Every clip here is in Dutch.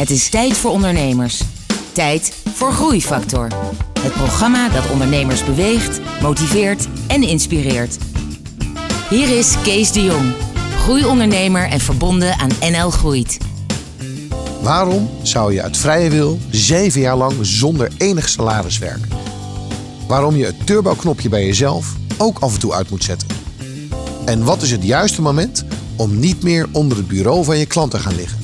Het is tijd voor ondernemers. Tijd voor Groeifactor. Het programma dat ondernemers beweegt, motiveert en inspireert. Hier is Kees de Jong, groeiondernemer en verbonden aan NL Groeit. Waarom zou je uit vrije wil zeven jaar lang zonder enig salaris werken? Waarom je het turbo-knopje bij jezelf ook af en toe uit moet zetten? En wat is het juiste moment om niet meer onder het bureau van je klant te gaan liggen?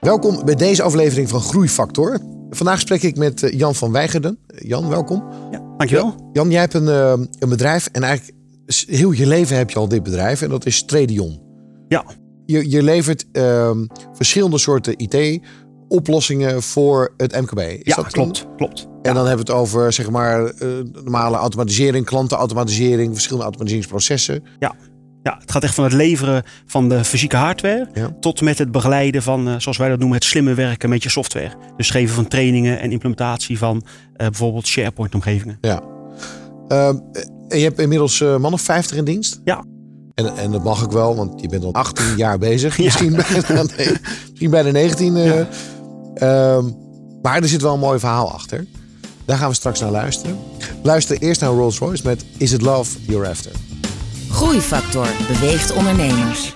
Welkom bij deze aflevering van Groeifactor. Vandaag spreek ik met eh, Jan van Weigerden. Jan, welkom. Ja, dankjewel. Jan, jij hebt een, eh, een bedrijf en eigenlijk heel je leven heb je al dit bedrijf en dat is Tradion. Ja, Je, je levert ehm, verschillende soorten IT-oplossingen voor het MKB. Is ja dat klopt, klopt. En dan hebben we het over zeg maar eh, normale automatisering, klantenautomatisering, verschillende automatiseringsprocessen. Ja. Ja, het gaat echt van het leveren van de fysieke hardware Ja. tot met het begeleiden van, eh, zoals wij dat noemen, het slimme werken met je software. Dus geven van trainingen en implementatie van eh, bijvoorbeeld SharePoint-omgevingen. Ja. Ehm, en je hebt inmiddels eh man of 50 in dienst. Ja. En, en dat mag ik wel, want je bent al 18 jaar bezig. Ja. Misschien, bijna, nee, misschien bijna 19. eh. Ja. Ehm, maar er zit wel een mooi verhaal achter. Daar gaan we straks naar luisteren. Luister eerst naar Rolls Royce met Is It Love You're After. Groeifactor beweegt ondernemers.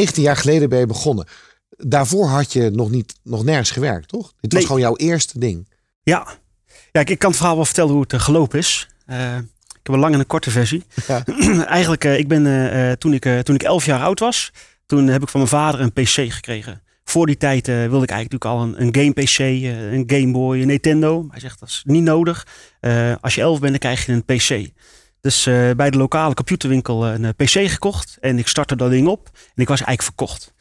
19 jaar geleden ben je begonnen. Daarvoor had je nog, niet, nog nergens gewerkt, toch? Dit was Nee. gewoon jouw eerste ding. Ja. ja, ik, ik kan het verhaal wel vertellen hoe het eh, gelopen is. Eh, ik heb een lange en een korte versie. Ja. Eigenlijk, eh, ik ben, toen, ik, toen ik 11 jaar oud was, toen heb ik van mijn vader een PC gekregen. Voor die tijd wilde ik eigenlijk natuurlijk al een, een game PC, een Game Boy, een Nintendo. Hij zegt dat is niet nodig. Als je 11 bent, dan krijg je een PC. Dus eh, bij de lokale computerwinkel eh, een eh, PC gekocht en ik startte dat ding op en ik was eigenlijk verkocht.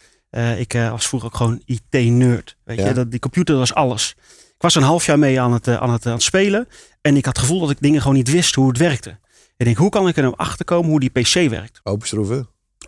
Ik was vroeger ook gewoon IT-nerd. Weet Ja. je, dat, die computer was alles. Ik was een half jaar mee aan het, aan, het, aan het spelen. En ik had het gevoel dat ik dingen gewoon niet wist hoe het werkte. Ik denk, hoe kan ik er nou achter komen hoe die PC werkt? Open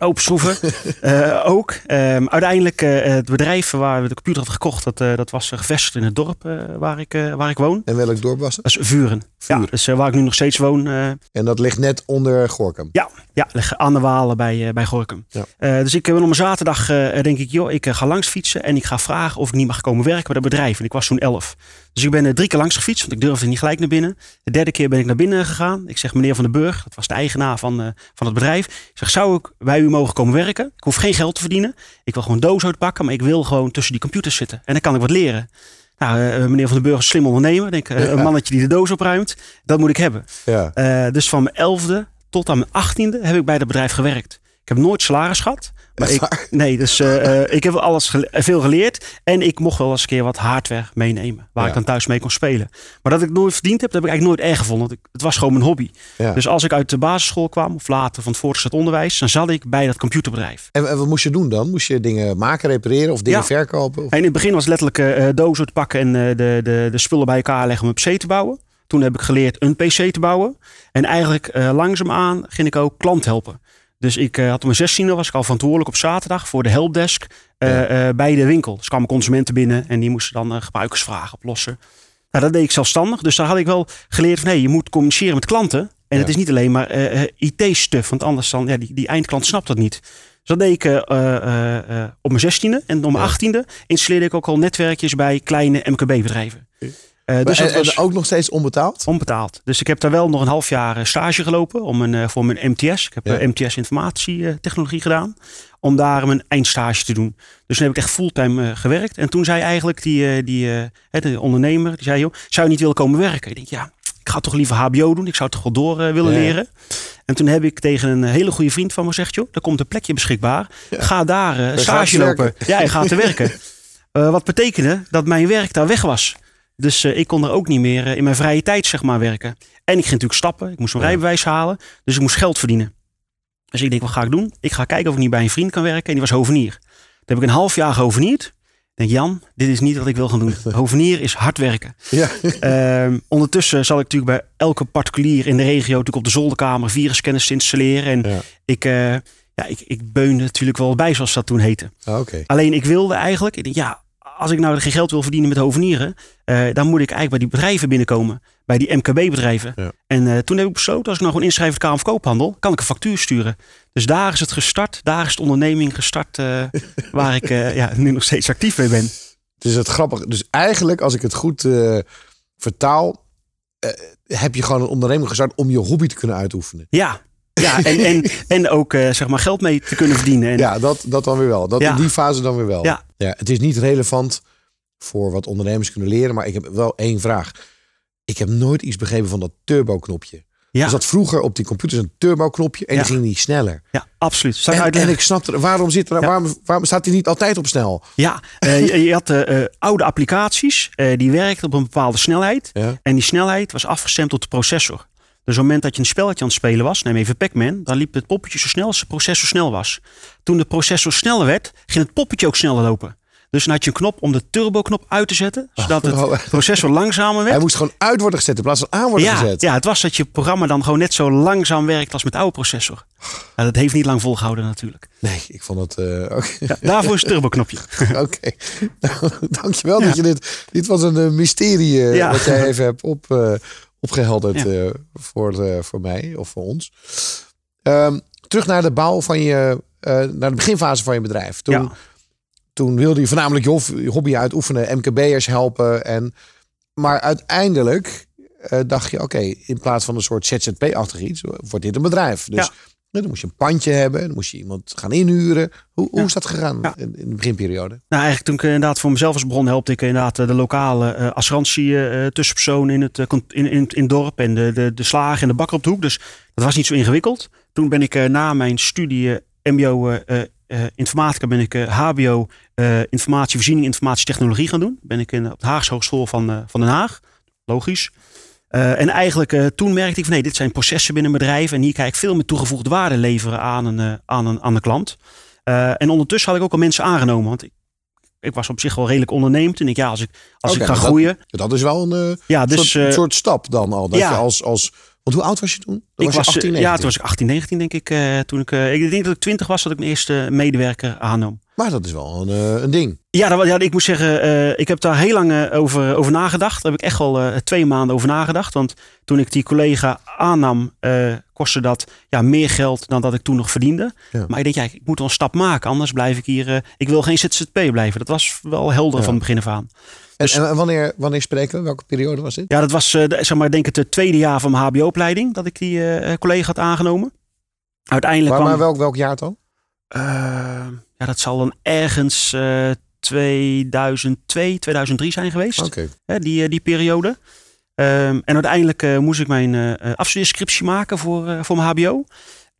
Open schroeven eh, ook. Ehm, uiteindelijk, eh, het bedrijf waar we de computer hadden gekocht, dat, eh, dat was gevestigd in het dorp waar, ik, waar ik woon. En welk dorp was het? Dat is Vuren. Ja, Vuren. dus eh, waar ik nu nog steeds woon. En dat ligt net onder Gorkum. ja, ja, liggen aan de Walen bij, bij Gorkum. Ja. Dus ik ben op een zaterdag, denk ik, joh, ik ga langs fietsen en ik ga vragen of ik niet mag komen werken bij dat bedrijf. En ik was toen elf. Dus ik ben er drie keer langs gefietst, want ik durfde niet gelijk naar binnen. De derde keer ben ik naar binnen gegaan. Ik zeg, meneer Van den Burg, dat was de eigenaar van, eh, van het bedrijf. Ik zeg, zou ik bij u mogen komen werken? Ik hoef geen geld te verdienen. Ik wil gewoon doos uitpakken, maar ik wil gewoon tussen die computers zitten. En dan kan ik wat leren. Nou, eh, meneer Van den Burg is een slim ondernemer. Denk, eh, Een mannetje die de doos opruimt, dat moet ik hebben. Ja. Eh, dus van mijn elfde tot aan mijn achttiende heb ik bij dat bedrijf gewerkt. Ik heb nooit salaris gehad. Maar ik, nee, dus eh, eh, ik heb alles gele- veel geleerd. En ik mocht wel eens een keer wat hardware meenemen. Waar Ja. ik dan thuis mee kon spelen. Maar dat ik nooit verdiend heb, dat heb ik eigenlijk nooit erg gevonden. Want ik- het was gewoon mijn hobby. Ja. Dus als ik uit de basisschool kwam, of later van het voortgezet onderwijs, dan zat ik bij dat computerbedrijf. En, en wat moest je doen dan? Moest je dingen maken, repareren of dingen Ja. verkopen? Of- En in het begin was het letterlijk eh dozen te pakken en de, de, de spullen bij elkaar leggen om een PC te bouwen. Toen heb ik geleerd een PC te bouwen. En eigenlijk eh, langzaamaan ging ik ook klant helpen. Dus ik eh, had om mijn zestiende was ik al verantwoordelijk op zaterdag voor de helpdesk eh, eh, bij de winkel. Dus kwamen consumenten binnen en die moesten dan gebruikersvragen oplossen. Nou, dat deed ik zelfstandig. Dus daar had ik wel geleerd van hey, je moet communiceren met klanten. En Ja. het is niet alleen maar IT-stuff, want anders dan, ja, die, die eindklant snapt dat niet. Dus dat deed ik op mijn zestiende. En op mijn Ja. achttiende installeerde ik ook al netwerkjes bij kleine MKB-bedrijven. Eh, dus en, dat was en ook nog steeds onbetaald? onbetaald. Dus ik heb daar wel nog een half jaar eh, stage gelopen om een, eh, voor mijn MTS. Ik heb Ja. eh, MTS informatietechnologie gedaan. Om daar mijn eindstage te doen. Dus toen heb ik echt fulltime eh, gewerkt. En toen zei eigenlijk die, eh, die eh, de ondernemer, die zei, joh, zou je niet willen komen werken? Ik denk, ja, ik ga toch liever HBO doen. Ik zou toch wel door eh, willen Ja. leren. En toen heb ik tegen een hele goede vriend van me gezegd, joh, er komt een plekje beschikbaar. Ga daar eh, stage lopen. werken. Ja, hij gaat te werken. Eh, wat betekende dat mijn werk daar weg was. Dus eh, ik kon er ook niet meer eh, in mijn vrije tijd zeg maar werken. En ik ging natuurlijk stappen. Ik moest mijn Ja. rijbewijs halen. Dus ik moest geld verdienen. Dus ik denk, wat ga ik doen? Ik ga kijken of ik niet bij een vriend kan werken. En die was hovenier. Toen heb ik een half jaar gehovenierd. Ik denk, Jan, dit is niet wat ik wil gaan doen. Hovenier is hard werken. Ja. Ehm, ondertussen zal ik natuurlijk bij elke particulier in de regio natuurlijk op de zolderkamer virusscanners installeren. En Ja. ik, eh, ja, ik, ik beunde natuurlijk wel bij, zoals dat toen heette. Ah. Alleen ik wilde eigenlijk, ik denk, ja, als ik nou geen geld wil verdienen met hovenieren, eh, dan moet ik eigenlijk bij die bedrijven binnenkomen. Bij die MKB-bedrijven. Ja. En eh, toen heb ik besloten, als ik nou gewoon inschrijf bij de Kamer van Koophandel, kan ik een factuur sturen. Dus daar is het gestart. Daar is de onderneming gestart eh, waar ik ja, nu nog steeds actief mee ben. Is het grappige. Dus eigenlijk, als ik het goed vertaal, heb je gewoon een onderneming gestart om je hobby te kunnen uitoefenen. Ja, ja en, en, en ook eh, zeg maar geld mee te kunnen verdienen. En, Ja, dat, dat dan weer wel. Dat Ja. in die fase dan weer wel. Ja. het is niet relevant voor wat ondernemers kunnen leren, maar ik heb wel één vraag. Ik heb nooit iets begrepen van dat turbo-knopje. ja, Er zat vroeger op die computers een turbo-knopje en Ja. die ging niet sneller. ja, absoluut. En, en uitleggen? ik snapte, waarom, zit er, Ja. waarom, waarom staat die niet altijd op snel? Ja, eh, je, je had eh, oude applicaties die werkten op een bepaalde snelheid. Ja. En die snelheid was afgestemd op de processor. Dus op het moment dat je een spelletje aan het spelen was, neem even Pac-Man, dan liep het poppetje zo snel als de processor snel was. Toen de processor sneller werd, ging het poppetje ook sneller lopen. Dus dan had je een knop om de turbo-knop uit te zetten, zodat Oh. het processor langzamer werd. Hij moest gewoon uit worden gezet in plaats van aan worden ja, gezet. ja, het was dat je programma dan gewoon net zo langzaam werkt als met de oude processor. Nou, dat heeft niet lang volgehouden natuurlijk. Nee, ik vond het... eh. Ja, daarvoor is het turboknopje. Oké. Nou, dankjewel Ja. dat je dit... Dit was een eh, mysterie Ja. wat jij even hebt op, opgehelderd Ja. eh, voor, eh, voor mij of voor ons. Ehm, terug naar de bouw van je... eh, naar de beginfase van je bedrijf. Toen, Ja. toen wilde je voornamelijk je hobby uitoefenen. MKB'ers helpen. En, maar uiteindelijk dacht je... Oké, in plaats van een soort ZZP-achtig iets... wordt dit een bedrijf. Dus Ja. Dan moest je een pandje hebben, dan moest je iemand gaan inhuren. Hoe, hoe Ja. is dat gegaan Ja. in, de beginperiode? Nou, eigenlijk toen ik inderdaad voor mezelf was begonnen, helpte ik inderdaad eh, de lokale eh assurantie eh, tussenpersoon in het, in, in, in het dorp en de, de, de slager en de bakker op de hoek. Dus dat was niet zo ingewikkeld. Toen ben ik na mijn studie MBO informatica ben ik HBO informatievoorziening informatietechnologie gaan doen. Ben ik in, op de Haagse Hogeschool van, van Den Haag. Logisch. Eh, en eigenlijk eh, toen merkte ik van nee, dit zijn processen binnen een bedrijf. En hier kan ik veel meer toegevoegde waarde leveren aan een, eh, aan een, aan een klant. En ondertussen had ik ook al mensen aangenomen. Want ik, ik was op zich wel redelijk ondernemend. En ik, ja, als ik, als ik ga dat- groeien. Dat is wel een Ja, dus soort, soort stap dan al. Dat ja. je als, als, want hoe oud was je toen? Dan ik was je 18, eh, 19. ja, toen was ik 18, 19 denk ik. eh, toen ik, eh, ik denk dat ik 20 was dat ik mijn eerste medewerker aannam. Maar dat is wel een, een ding. Ja, dat, ja, ik moet zeggen, ik heb daar heel lang over, over nagedacht. Daar heb ik echt al twee maanden over nagedacht. Want toen ik die collega aannam, kostte dat ja, meer geld dan dat ik toen nog verdiende. Ja. Maar ik denk, ja, ik moet wel een stap maken. Anders blijf ik hier, ik wil geen ZZP blijven. Dat was wel helder Ja. van het begin af aan. En, Dus- en wanneer, wanneer spreken we? Welke periode was dit? Ja, dat was eh, zeg maar, denk ik het tweede jaar van mijn HBO-opleiding dat ik die eh, collega had aangenomen. Uiteindelijk Maar, kwam... maar welk, welk jaar dan? Eh, ja, dat zal dan ergens eh 2002, 2003 zijn geweest. Oké. Hè, die, eh, die periode. Ehm, en uiteindelijk eh, moest ik mijn eh eh, afstudeerscriptie maken voor, eh, voor mijn HBO.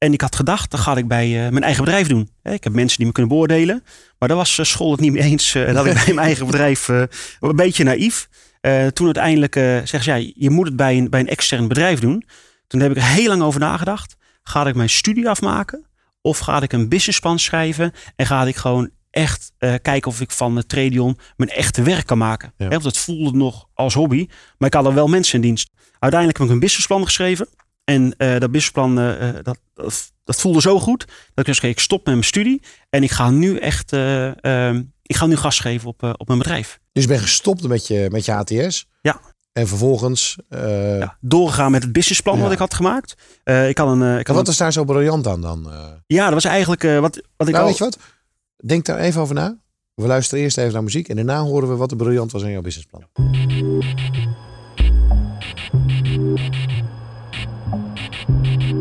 En ik had gedacht, dat ga ik bij eh, mijn eigen bedrijf doen. Hè, ik heb mensen die me kunnen beoordelen. Maar daar was eh, school het niet mee eens eh, dat ik bij mijn eigen bedrijf... eh, een beetje naïef. Eh, toen uiteindelijk eh zeggen ze, ja, je moet het bij een, bij een extern bedrijf doen. Toen heb ik er heel lang over nagedacht. Ga ik mijn studie afmaken? Of ga ik een businessplan schrijven? En ga ik gewoon echt eh, kijken of ik van uh, Tradion mijn echte werk kan maken. Ja. Want dat voelde nog als hobby. Maar ik had er wel mensen in dienst. Uiteindelijk heb ik een businessplan geschreven. En eh, dat businessplan, eh, eh, dat, dat, dat voelde zo goed. Dat ik dus, ik stop met mijn studie. En ik ga nu echt, eh, ehm, ik ga nu gas geven op, op mijn bedrijf. Dus je bent gestopt met je, met je ATS. Ja. En vervolgens... Ja, doorgegaan met het businessplan Ja. wat ik had gemaakt. Ik had een, ik en had wat een- is daar zo briljant aan dan? ja, dat was eigenlijk wat, wat ik nou, al... weet je wat? Denk daar even over na. We luisteren eerst even naar muziek. En daarna horen we wat er briljant was aan jouw businessplan.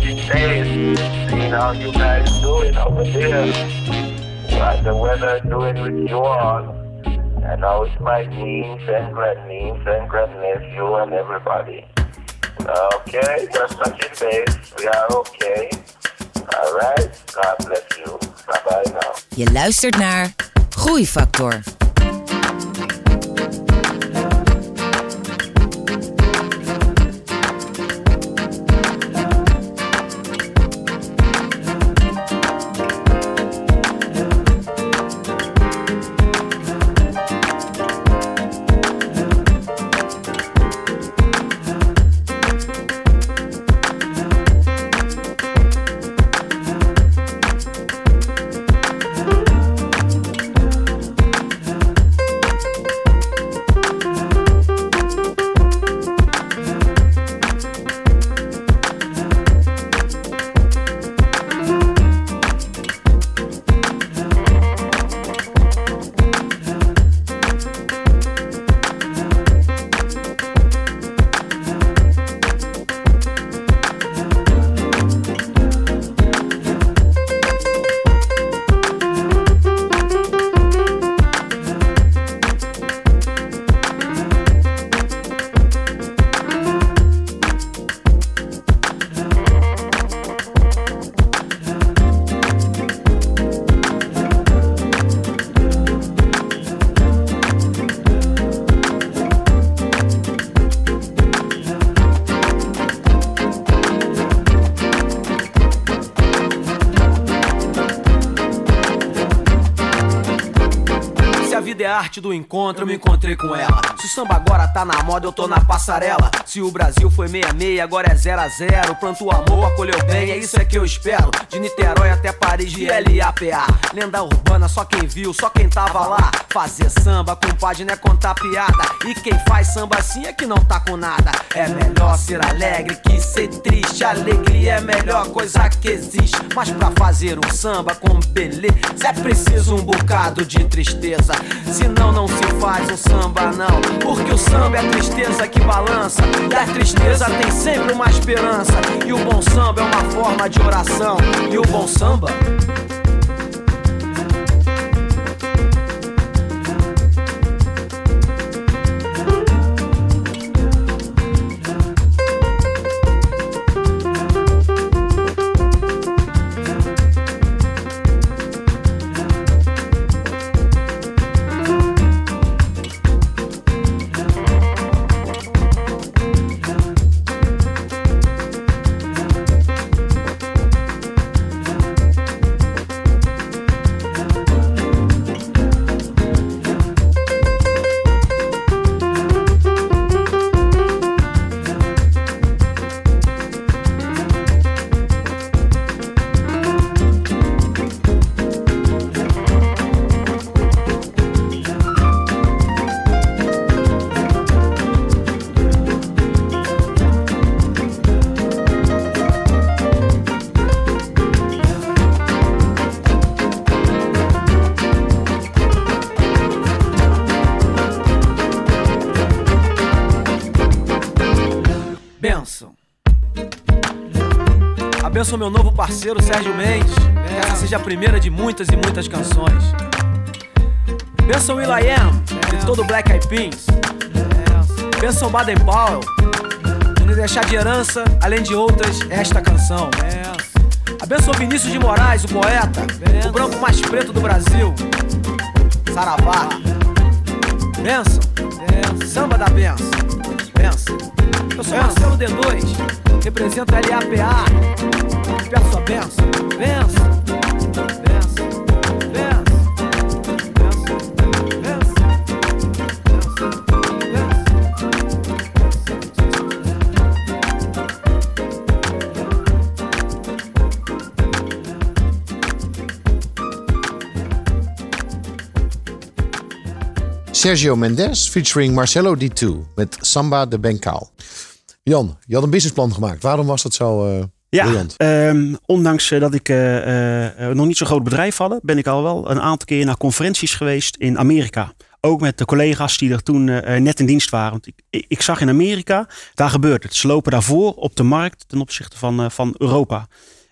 Seeing how you guys doing over there. What the weather doing with you all. And how my niece and grandniece and grandnephew and everybody. Okay, just touching base. We are okay. Alright, God bless you. Bye bye now. Je luistert naar Groeifactor. Arte do encontro, eu me encontrei com ela. Se o samba agora tá na moda, eu tô na passarela. Se o Brasil foi 66, agora é 0 a 0 Pronto, o amor acolheu bem, é isso é que eu espero. De Niterói até Paris, de LAPA. Lenda urbana, só quem viu, só quem tava lá. Fazer samba com página é contar piada. E quem faz samba assim é que não tá com nada. É melhor ser alegre que ser triste. Alegria é a melhor coisa que existe. Mas pra fazer um samba com beleza, é preciso um bocado de tristeza. Senão não se faz um samba, não. Porque o samba é a tristeza que balança. Da tristeza tem sempre uma esperança. E o bom samba é uma forma de oração. E o bom samba. Abençoa meu novo parceiro Sérgio Mendes. Que essa seja a primeira de muitas e muitas canções. Benção Will.i.am e todo o Black Eyed Peas. Benção Baden Powell. Por nos deixar de herança, além de outras, esta canção. Abençoa Vinícius de Moraes, o poeta. O branco mais preto do Brasil. Saravá. Benção. Samba da benção. Benção. Eu sou Marcelo D2, represento a LAPA. Benção, benção, benção, Sergio Mendes featuring Marcelo D2 met Samba de Bencal. Jan, je had een businessplan gemaakt. Waarom was dat zo eh Ja, ehm, ondanks eh, dat ik eh, eh, nog niet zo'n groot bedrijf had, ben ik al wel een aantal keer naar conferenties geweest in Amerika. Ook met de collega's die er toen net in dienst waren. Want ik, ik, zag in Amerika, daar gebeurt het. Ze lopen daarvoor op de markt ten opzichte van, van Europa.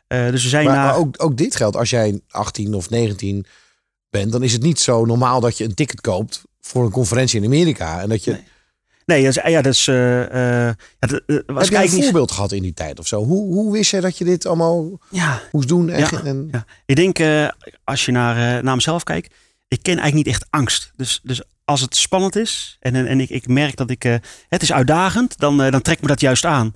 Dus we zijn Maar, naar... maar ook, ook dit geldt. Als jij 18 of 19 bent, dan is het niet zo normaal dat je een ticket koopt voor een conferentie in Amerika. En dat je. Nee. Nee, dat is, ja, dat is. ja, dat, eh, was Heb jij een niet. voorbeeld gehad in die tijd of zo? Hoe, hoe wist je dat je dit allemaal Ja, moest doen? En, Ja. en, ja. Ik denk, als je naar, naar mezelf kijkt, ik ken eigenlijk niet echt angst. Dus, dus als het spannend is en, en, ik, ik merk dat ik, het is uitdagend, dan, dan trekt me dat juist aan.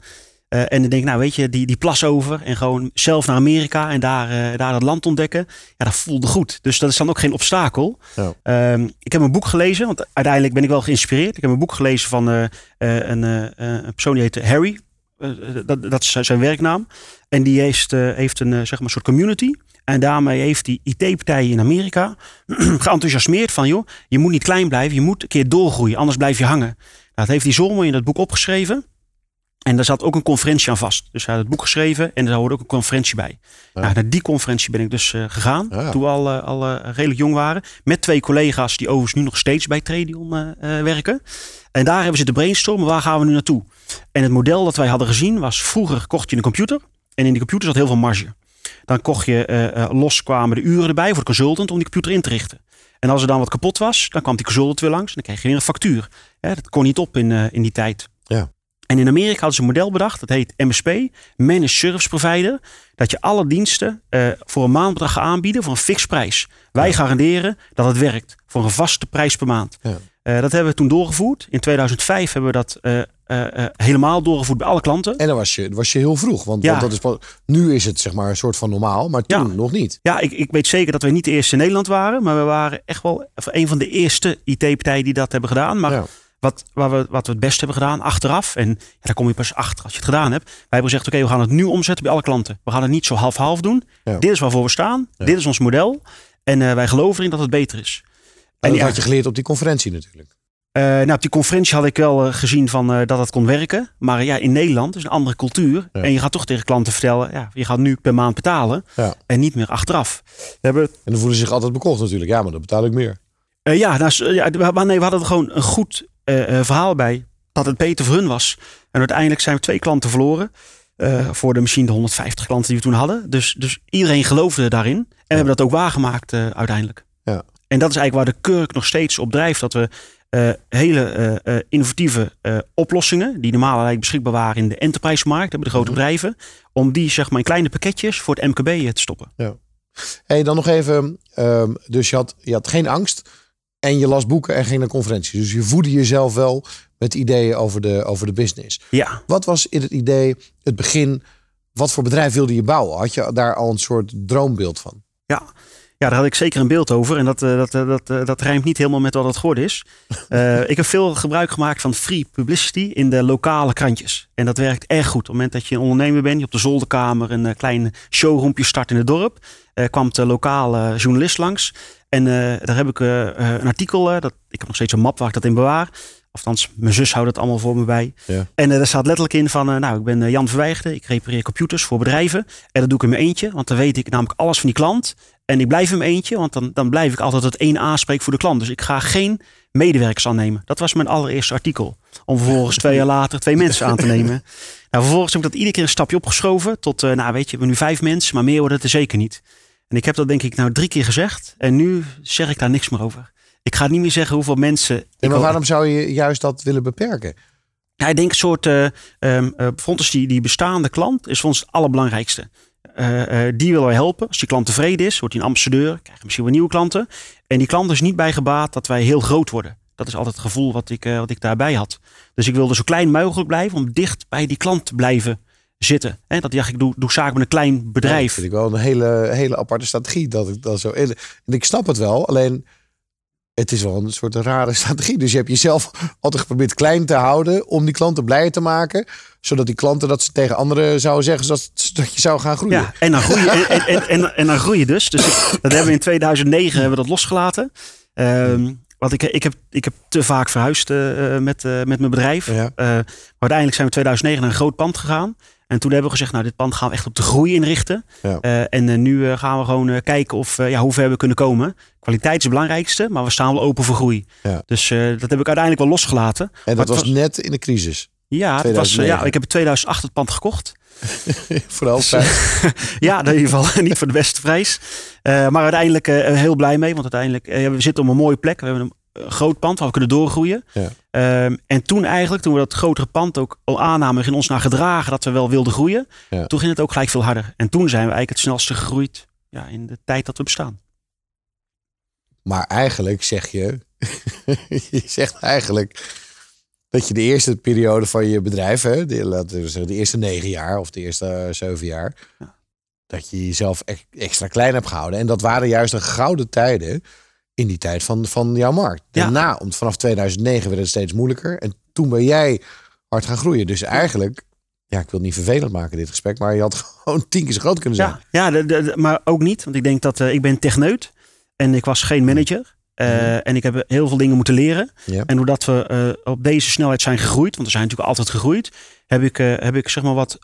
Eh, en dan denk ik, nou weet je, die, die plas over en gewoon zelf naar Amerika en daar, eh, daar het land ontdekken. Ja, dat voelde goed. Dus dat is dan ook geen obstakel. Ja. Ehm, ik heb een boek gelezen, want uiteindelijk ben ik wel geïnspireerd. Ik heb een boek gelezen van eh, een, een persoon die heet Harry. Dat, dat is zijn werknaam. En die heeft, heeft een zeg maar, soort community. En daarmee heeft die IT-partijen in Amerika geenthousiasmeerd van... joh, je moet niet klein blijven, je moet een keer doorgroeien, anders blijf je hangen. Nou, dat heeft hij zo mooi in dat boek opgeschreven. En daar zat ook een conferentie aan vast. Dus hij had het boek geschreven en daar hoorde ook een conferentie bij. Nou, naar die conferentie ben ik dus eh, gegaan, Ja. toen we al, eh, al eh, redelijk jong waren. Met twee collega's die overigens nu nog steeds bij Tradion werken. En daar hebben we zitten brainstormen, waar gaan we nu naartoe? En het model dat wij hadden gezien was, vroeger kocht je een computer. En in die computer zat heel veel marge. Dan kocht je, los kwamen de uren erbij voor de consultant om die computer in te richten. En als er dan wat kapot was, dan kwam die consultant weer langs en dan kreeg je weer een factuur. Hè, dat kon niet op in, in die tijd. Ja. En in Amerika hadden ze een model bedacht, dat heet MSP, Managed Service Provider. Dat je alle diensten eh, voor een maandbedrag gaat aanbieden voor een fix prijs. Wij garanderen dat het werkt voor een vaste prijs per maand. Ja. Eh, dat hebben we toen doorgevoerd. In 2005 hebben we dat eh, helemaal doorgevoerd bij alle klanten. En dan was je, was je heel vroeg. Want, Ja. want dat is pas, nu is het zeg maar een soort van normaal, maar toen nog niet. Ja, ik, ik weet zeker dat we niet de eerste in Nederland waren. Maar we waren echt wel een van de eerste IT-partijen die dat hebben gedaan. Maar Ja. Wat, waar we, wat we het best hebben gedaan achteraf. En ja, daar kom je pas achter als je het gedaan hebt. Wij hebben gezegd, oké, we gaan het nu omzetten bij alle klanten. We gaan het niet zo half-half doen. Ja. Dit is waarvoor we staan. Dit is ons model. En eh, wij geloven erin dat het beter is. En dat had je geleerd op die conferentie natuurlijk. eh, nou, op die conferentie had ik wel eh, gezien van, dat het kon werken. Maar ja, in Nederland is een andere cultuur. Ja. En je gaat toch tegen klanten vertellen, ja, je gaat nu per maand betalen. Ja. En niet meer achteraf. We hebben En dan voelen ze zich altijd bekocht natuurlijk. Ja, maar dan betaal ik meer. Ja, nou, ja, we- maar nee, we hadden gewoon een goed verhaal bij. Dat het beter voor hun was. En uiteindelijk zijn we twee klanten verloren. eh, voor de misschien de 150 klanten die we toen hadden. Dus, dus iedereen geloofde daarin. En we hebben dat ook waargemaakt eh, uiteindelijk. Ja. En dat is eigenlijk waar de Kurk nog steeds op drijft. Dat we eh, hele eh, eh, innovatieve eh, oplossingen. Die normaal eigenlijk beschikbaar waren in de enterprise-markt. Hebben de grote bedrijven. Om die zeg maar in kleine pakketjes voor het MKB te stoppen. Hey, dan nog even. ehm, dus je had, je had geen angst. En je las boeken en ging naar conferenties. Dus je voedde jezelf wel met ideeën over de, over de business. Ja, Wat was in het idee, het begin, wat voor bedrijf wilde je bouwen? Had je daar al een soort droombeeld van? Ja. ja, daar had ik zeker een beeld over. En dat, eh, dat, eh, dat, eh, dat rijmt niet helemaal met wat het geworden is. Ik heb veel gebruik gemaakt van free publicity in de lokale krantjes. En dat werkt erg goed. Op het moment dat je een ondernemer bent, je op de zolderkamer een klein showroompje start in het dorp, eh, kwam de lokale journalist langs. En eh, daar heb ik eh, eh, een artikel, dat, ik heb nog steeds een map waar ik dat in bewaar. Althans, mijn zus houdt het allemaal voor me bij. Ja. En daar staat letterlijk in van, nou, ik ben Jan Verwijgde. Ik repareer computers voor bedrijven. En dat doe ik in mijn eentje, want dan weet ik namelijk alles van die klant. En ik blijf in mijn eentje, want dan, dan blijf ik altijd het één aanspreek voor de klant. Dus ik ga geen medewerkers aannemen. Dat was mijn allereerste artikel. Om vervolgens twee jaar later twee mensen aan te nemen. Nou, vervolgens heb ik dat iedere keer een stapje opgeschoven. Tot, nou weet je, we hebben nu vijf mensen, maar meer worden het er zeker niet. En ik heb dat denk ik nou drie keer gezegd. En nu zeg ik daar niks meer over. Ik ga niet meer zeggen hoeveel mensen... En ik maar waarom zou je juist dat willen beperken? ja, ik denk een soort, ons die, die bestaande klant is voor ons het allerbelangrijkste. Eh, die willen wij helpen. Als die klant tevreden is, wordt hij een ambassadeur, krijgen we misschien weer nieuwe klanten. En die klant is niet bij gebaat dat wij heel groot worden. Dat is altijd het gevoel wat ik, wat ik daarbij had. Dus ik wilde zo klein mogelijk blijven om dicht bij die klant te blijven zitten. Hè, dat dacht ik, doe, doe zaken met een klein Dat bedrijf. vind ik wel een hele, hele aparte strategie. Dat ik dat zo. En, en ik snap het wel, alleen het is wel een soort rare strategie. Dus je hebt jezelf altijd geprobeerd klein te houden om die klanten blijer te maken. Zodat die klanten dat ze tegen anderen zouden zeggen dat, dat je zou gaan groeien. Ja, en dan groei je, en, en, en, en dan groei je dus. dus ik- dat hebben we in 2009 hebben we dat losgelaten. Ehm, Want ik, ik, heb, ik heb te vaak verhuisd eh, eh, met, eh, met mijn bedrijf. Ja. Maar uiteindelijk zijn we in 2009 naar een groot pand gegaan. En toen hebben we gezegd, nou dit pand gaan we echt op de groei inrichten. Ja. En nu gaan we gewoon kijken of, ja, hoe ver we kunnen komen. Kwaliteit is het belangrijkste, maar we staan wel open voor groei. Ja. Dus dat heb ik uiteindelijk wel losgelaten. En dat was net in de crisis. Ja, het was, 2009. ja, ik heb in 2008 het pand gekocht. Vooral. Ja, in ieder geval niet voor de beste prijs. Eh, maar uiteindelijk eh, heel blij mee. Want uiteindelijk, eh, we zitten op een mooie plek. We hebben een eh, groot pand waar we kunnen doorgroeien. Ja. Ehm, en toen eigenlijk, toen we dat grotere pand ook al aannamen, ging ons naar gedragen dat we wel wilden groeien. Ja. Toen ging het ook gelijk veel harder. En toen zijn we eigenlijk het snelste gegroeid ja, in de tijd dat we bestaan. Maar eigenlijk zeg je, je zegt eigenlijk dat je de eerste periode van je bedrijf, hè, de, laten we zeggen, de eerste negen jaar of de eerste eh, zeven jaar, Ja. dat je jezelf e- extra klein hebt gehouden. En dat waren juist de gouden tijden in die tijd van, van jouw markt. Ja. Daarna, om, vanaf 2009 werd het steeds moeilijker. En toen ben jij hard gaan groeien. Dus eigenlijk, ja, ik wil het niet vervelend maken dit gesprek, maar je had gewoon tien keer zo groot kunnen zijn. Ja, ja de, de- de- maar ook niet. Want ik denk dat eh, ik ben techneut en ik was geen manager. Eh, Mhm. En ik heb heel veel dingen moeten leren. En doordat we eh, op deze snelheid zijn gegroeid, want we zijn natuurlijk altijd gegroeid, heb ik, eh, heb ik zeg maar wat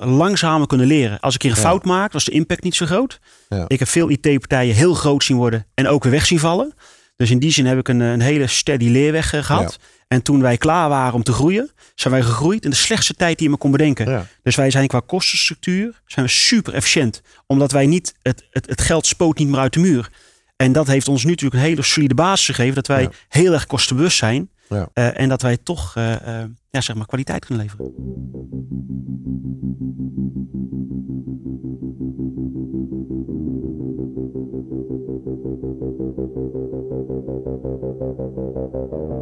langzamer kunnen leren. Als ik hier een Ja. fout maak, was de impact niet zo groot. Ja. Ik heb veel IT-partijen heel groot zien worden en ook weer weg zien vallen. Dus in die zin heb ik een, een hele steady leerweg eh, gehad. En toen wij klaar waren om te groeien, zijn wij gegroeid in de slechtste tijd die je me kon bedenken. Ja. Dus wij zijn qua kostenstructuur zijn we super efficiënt. Omdat wij niet, het, het, het geld spoot niet meer uit de muur. En dat heeft ons nu natuurlijk een hele solide basis gegeven. Dat wij Ja. heel erg kostenbewust zijn. Ja. eh, en dat wij toch eh, eh, ja, zeg maar kwaliteit kunnen leveren.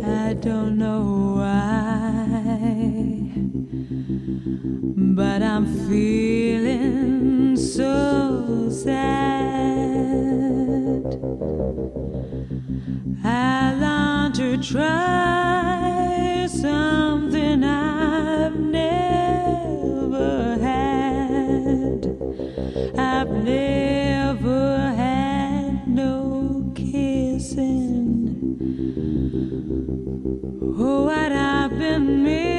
I don't know why, but I'm feeling so sad. To try something I've never had. I've never had no kissing. Oh, what I've been missing,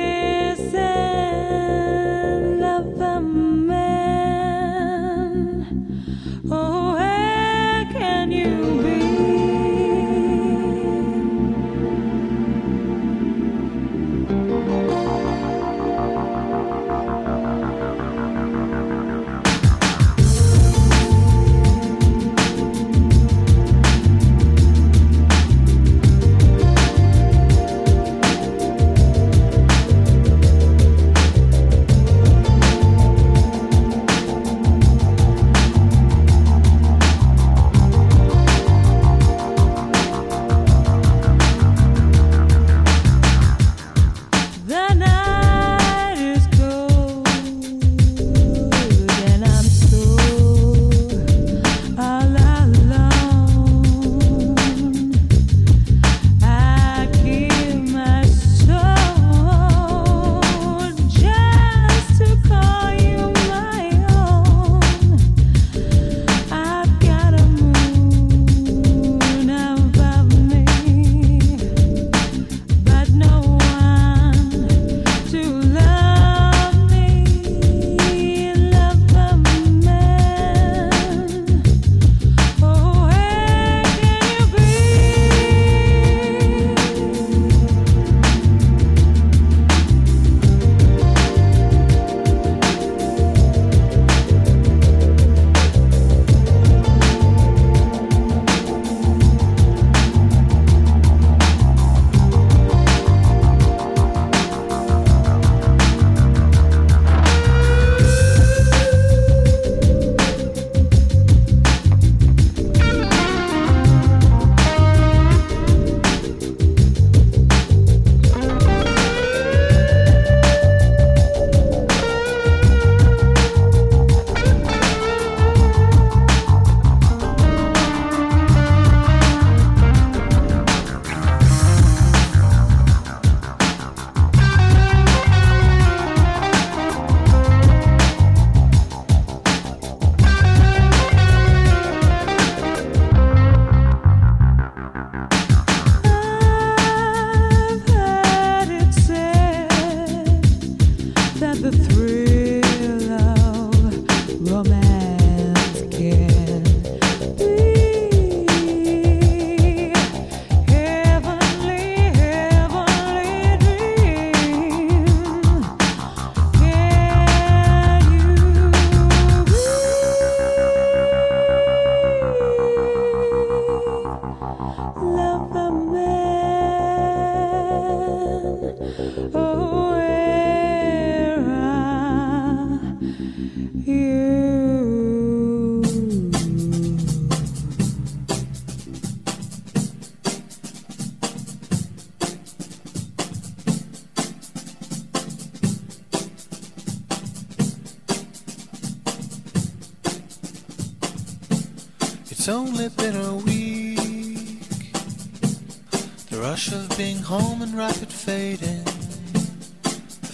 rapid fading,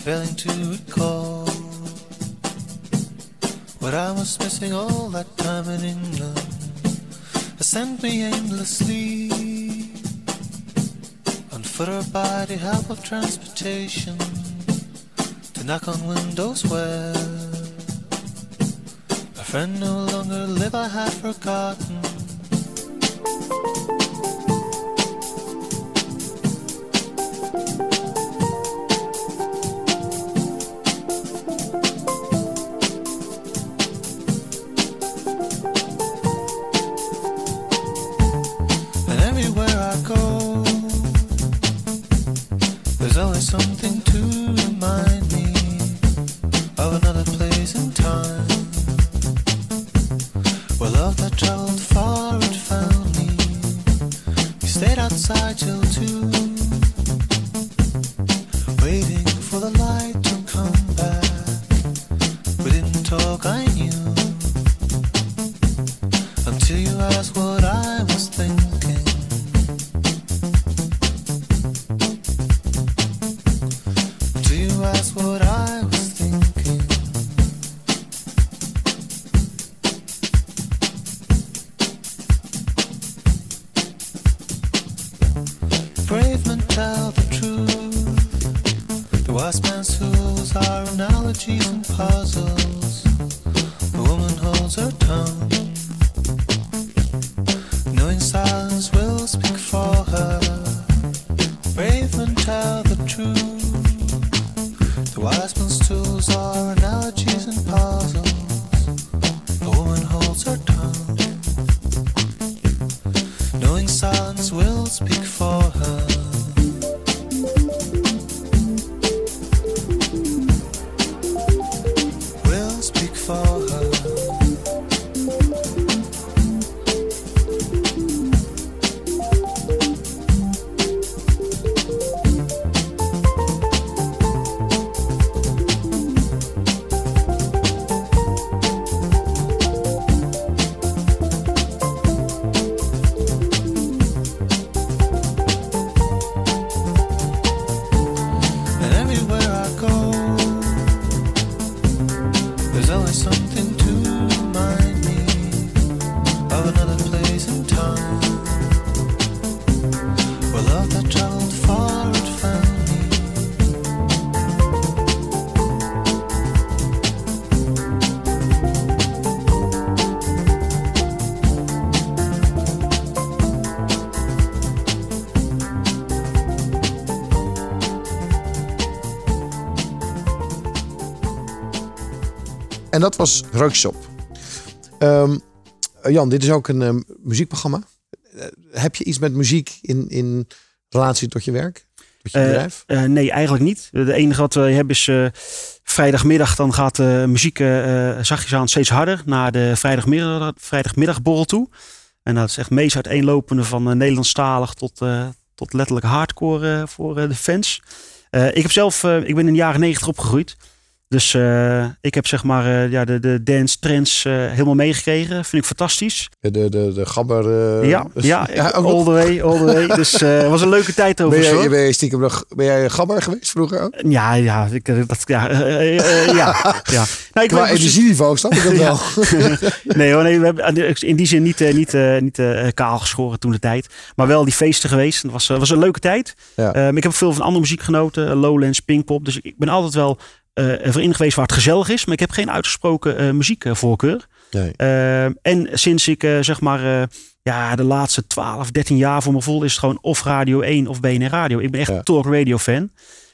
failing to recall what I was missing all that time in England. Has sent me aimlessly on foot or by the help of transportation to knock on windows where a friend no longer live I had forgotten. En dat was Rookshop. Ehm, Jan, dit is ook een ehm, muziekprogramma. Eh, heb je iets met muziek in, in relatie tot je werk? Tot je Eh, bedrijf? eh, nee, eigenlijk niet. Het enige wat we hebben is vrijdagmiddag. Dan gaat de muziek zachtjes aan steeds harder naar de vrijdagmiddag, vrijdagmiddagborrel toe. En dat is echt meest uiteenlopende van Nederlandstalig tot, tot letterlijk hardcore voor de fans. Ik heb zelf, ik ben in de jaren negentig opgegroeid. Dus eh, ik heb zeg maar eh, ja, de, de dance trends eh, helemaal meegekregen. Vind ik fantastisch. De, de, de, gabber... ja, ja, all the way, all the way. Dus het was een leuke tijd Ben overigens. jij, ben, jij stiekem nog, ben jij een gabber geweest vroeger ook? Ja, ja, ik, dat, ja, ja, ja. Nou, ik Qua energieniveau snap ik dat wel. nee hoor, nee, we hebben in die zin niet, niet, niet kaal geschoren toen de tijd. Maar wel die feesten geweest. Het was, was een leuke tijd. Ja. Ehm, ik heb veel van andere muziek genoten. Lowlands, Pinkpop. Dus ik, ben altijd wel erin geweest waar het gezellig is. Maar ik heb geen uitgesproken eh, muziekvoorkeur. Nee. Eh, en sinds ik eh, zeg maar eh, ja, de laatste 12, 13 jaar voor me voel, is het gewoon of Radio 1 of BNR Radio. Ik ben echt Ja. een talk radio fan.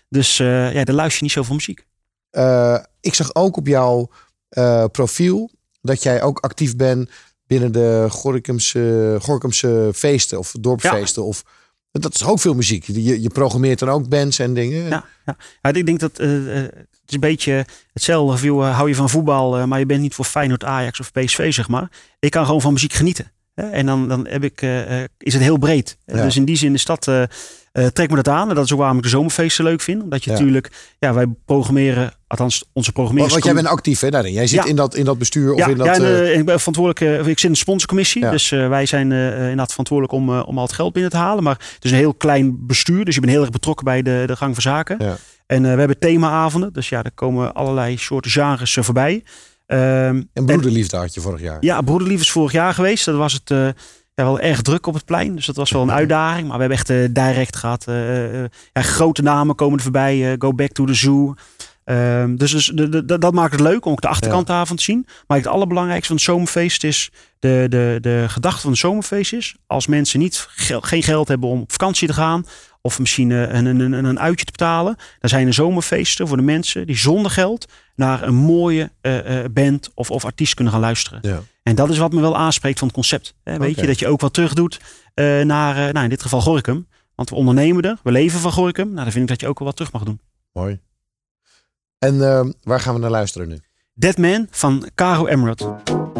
Dus eh, ja, daar luister je niet zoveel muziek. Eh, ik zag ook op jouw eh, profiel dat jij ook actief bent binnen de Gorkumse, Gorkumse feesten of dorpsfeesten. Of, dat is ook veel muziek. Je, je programmeert dan ook bands en dingen. Ja, ja. ja ik denk dat eh, eh, is een beetje hetzelfde. Of joh, hou je van voetbal, eh, maar je bent niet voor Feyenoord, Ajax of PSV, zeg maar. Ik kan gewoon van muziek genieten. Hè? En dan, dan heb ik, eh, eh, is het heel breed. Ja. Dus in die zin is dat, eh eh, trekt me dat aan. En dat is ook waarom ik de zomerfeesten leuk vind. Omdat je Ja. natuurlijk, ja, wij programmeren, althans onze programmeren. Want, want jij bent actief hè, daarin. Jij zit Ja. in, dat, in dat bestuur of ja, in dat... ja, en, eh, eh, ik ben verantwoordelijk. eh, ik zit in de sponsorcommissie. Dus eh, wij zijn eh, inderdaad verantwoordelijk om, eh, om al het geld binnen te halen. Maar het is een heel klein bestuur. Dus je bent heel erg betrokken bij de, de gang van zaken. Ja. En eh, we hebben themaavonden. Dus ja, er komen allerlei soorten genres voorbij. Ehm, en broederliefde had je vorig jaar. ja, Broederlief is vorig jaar geweest. Dat was het eh, ja, wel erg druk op het plein. Dus dat was wel een uitdaging. Maar we hebben echt eh, direct gehad. eh, eh, ja, grote namen komen er voorbij. Go Back to the Zoo. Ehm, dus dus de, de- de- dat maakt het leuk om ook de achterkant daarvan te zien. Maar het allerbelangrijkste van het zomerfeest is... De, de, de gedachte van het zomerfeest is... als mensen niet, geen geld hebben om op vakantie te gaan... of misschien eh, een, een, een, een uitje te betalen... dan zijn er zomerfeesten voor de mensen die zonder geld... naar een mooie eh, eh, band of, of artiest kunnen gaan luisteren. Ja. En dat is wat me wel aanspreekt van het concept. Hè, weet je, dat je ook wat terug doet naar, nou, in dit geval Gorkum. Want we ondernemen er, we leven van Gorkum. Nou, dan vind ik dat je ook wel wat terug mag doen. Mooi. En eh, waar gaan we naar luisteren nu? Dead Man van Caro Emerald.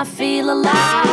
I feel alive.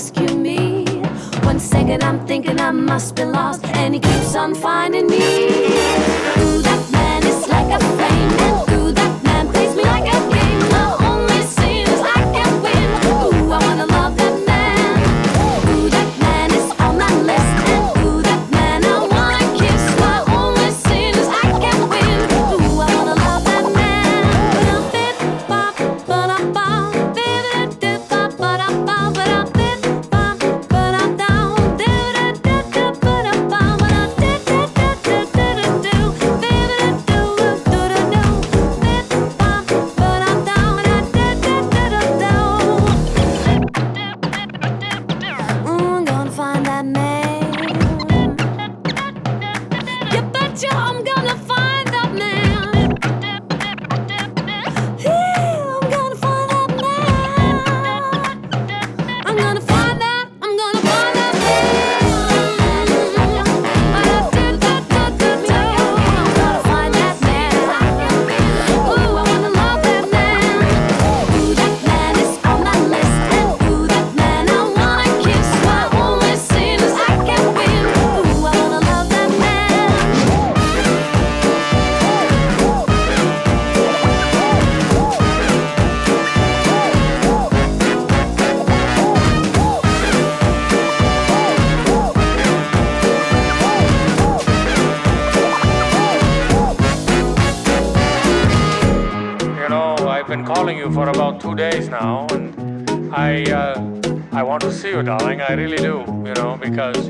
Help to see you, darling. I really do, you know, because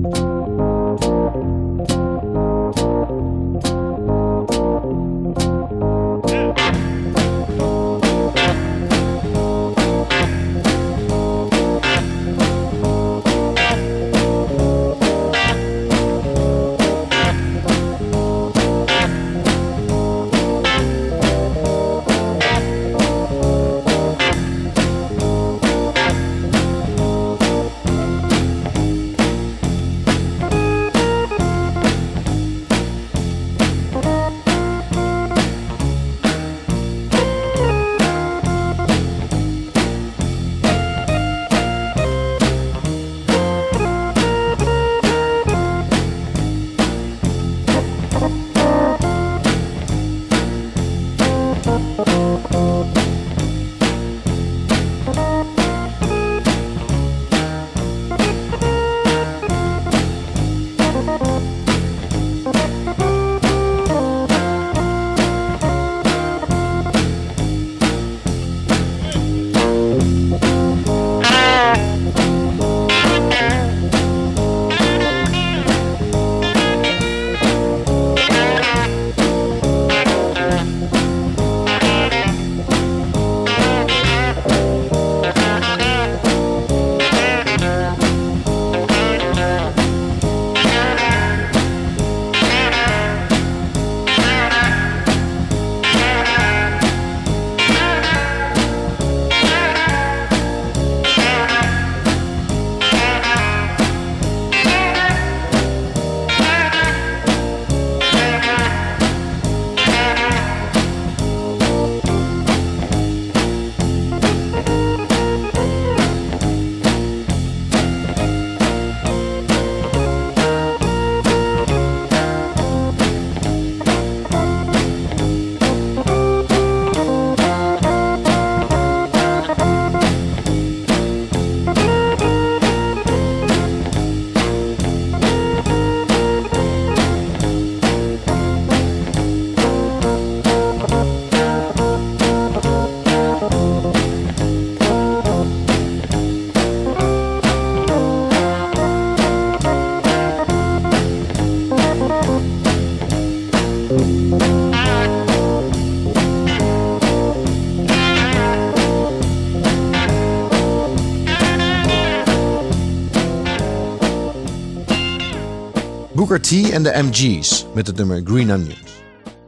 T en de MG's met het nummer Green Onions.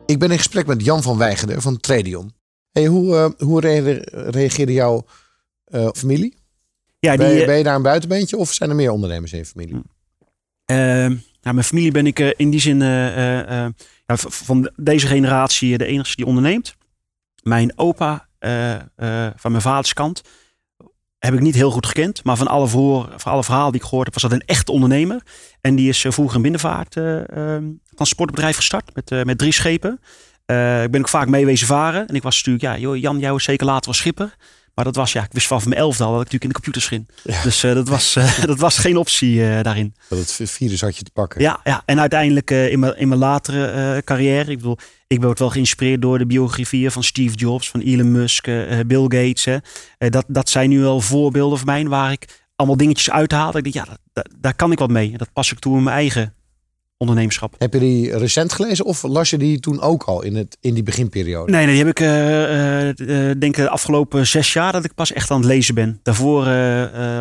Ik ben in gesprek met Jan van Weijgeder van Tradion. Hey, hoe, eh, hoe rea- reageerde jouw eh, familie? Ja, die, ben, je, eh, ben je daar een buitenbeentje of zijn er meer ondernemers in je familie? Nou, mijn familie ben ik in die zin ja, van deze generatie de enige die onderneemt. Mijn opa van mijn vaders kant heb ik niet heel goed gekend. Maar van alle, voor, van alle verhalen die ik gehoord heb, was dat een echte ondernemer. En die is eh, vroeger een binnenvaart eh, transportbedrijf gestart met, eh, met drie schepen. Eh, ik ben ook vaak mee wezen varen. En ik was natuurlijk, ja, joh, Jan, jij was zeker later wel schipper. Maar dat was, ja, ik wist vanaf mijn elfde al dat ik natuurlijk in de computers ging. Dus eh, dat, was, eh, dat was geen optie eh, daarin. Dat het virus had je te pakken. Ja, ja. en uiteindelijk in, mijn, in mijn latere carrière. Ik bedoel, ik ben ook wel geïnspireerd door de biografieën van Steve Jobs, van Elon Musk, Bill Gates. Hè. Dat, dat zijn nu wel voorbeelden voor mij waar ik allemaal dingetjes uithaal. Dat ik denk, ja, dat- dat- daar kan ik wat mee. En dat pas ik toe in mijn eigen ondernemerschap. Heb je die recent gelezen of las je die toen ook al in, het, in die beginperiode? Nee, nee, die heb ik eh, eh, denk de afgelopen zes jaar dat ik pas echt aan het lezen ben. Daarvoor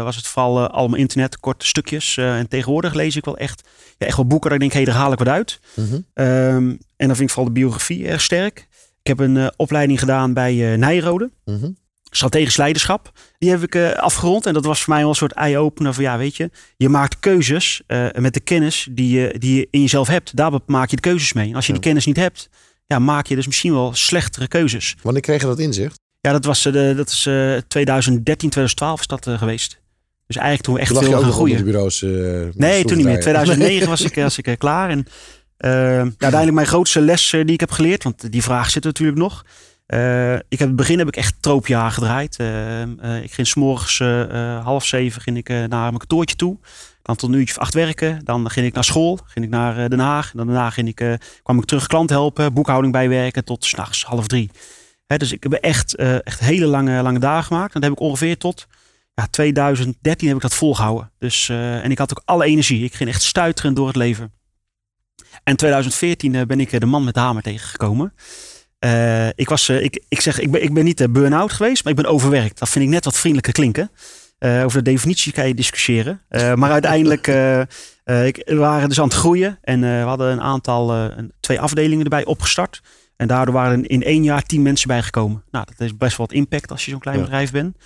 was het vooral allemaal internet, korte stukjes. en tegenwoordig lees ik wel echt, ja, echt wel boeken dat ik denk, hé, daar haal ik wat uit. Mhm. Ehm, en dan vind ik vooral de biografie erg sterk. Ik heb een opleiding gedaan bij Nijrode. Mhm. Strategisch leiderschap. Die heb ik eh, afgerond. En dat was voor mij wel een soort eye-opener van ja, weet je, je maakt keuzes eh, met de kennis die je, die je in jezelf hebt. Daar maak je de keuzes mee. En als je Ja. die kennis niet hebt, ja, maak je dus misschien wel slechtere keuzes. Wanneer kreeg je dat inzicht? Ja, dat was de, dat is eh 2013, 2012 is dat geweest. Dus eigenlijk toen we echt Toen veel gaan groeien. bureaus. Nee, toen niet meer. schroevendraaier. 2009 was ik, was ik klaar. En ja, uiteindelijk mijn grootste les die ik heb geleerd, want die vraag zit natuurlijk nog. Eh, ik heb in het begin heb ik echt troopjaar gedraaid. Eh, eh, ik ging s'morgens half zeven ging ik, naar mijn kantoortje toe. Dan tot een uurtje of acht werken. Dan ging ik naar school. Ging ik naar Den Haag. Dan daarna ging ik, kwam ik terug klant helpen. Boekhouding bijwerken tot s'nachts half drie. Hè, dus ik heb echt, echt hele lange, lange dagen gemaakt. En dat heb ik ongeveer tot ja, 2013 heb ik dat volgehouden. Dus, en ik had ook alle energie. Ik ging echt stuiterend door het leven. En 2014 eh, ben ik de man met de hamer tegengekomen. Eh, ik, was, eh, ik, ik zeg, ik ben, ik ben niet eh, burn-out geweest, maar ik ben overwerkt. Dat vind ik net wat vriendelijker klinken. Over de definitie kan je discussiëren. Maar uiteindelijk, ik, we waren dus aan het groeien. En we hadden een aantal, twee afdelingen erbij opgestart. En daardoor waren er in één jaar tien mensen bijgekomen. Nou, dat heeft best wel wat impact als je zo'n klein Ja. bedrijf bent.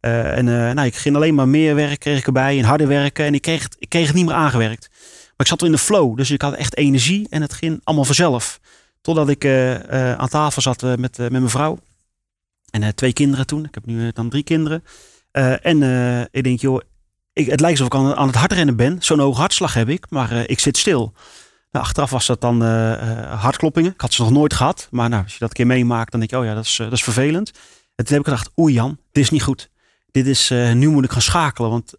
En nou, ik ging alleen maar meer werk kreeg ik erbij en harder werken. En ik kreeg, het, ik kreeg het niet meer aangewerkt. Maar ik zat wel in de flow, dus ik had echt energie en het ging allemaal vanzelf. Totdat ik eh, eh, aan tafel zat eh, met, met mijn vrouw. En twee kinderen toen. Ik heb nu dan drie kinderen. En ik denk, joh, ik, het lijkt alsof ik aan, aan het hardrennen ben. Zo'n hoge hartslag heb ik, maar ik zit stil. Nou, achteraf was dat dan eh, hartkloppingen. Ik had ze nog nooit gehad. Maar nou, als je dat een keer meemaakt, dan denk je, oh ja, dat is, dat is vervelend. En toen heb ik gedacht, oei Jan, dit is niet goed. Dit is, nu moet ik gaan schakelen. Want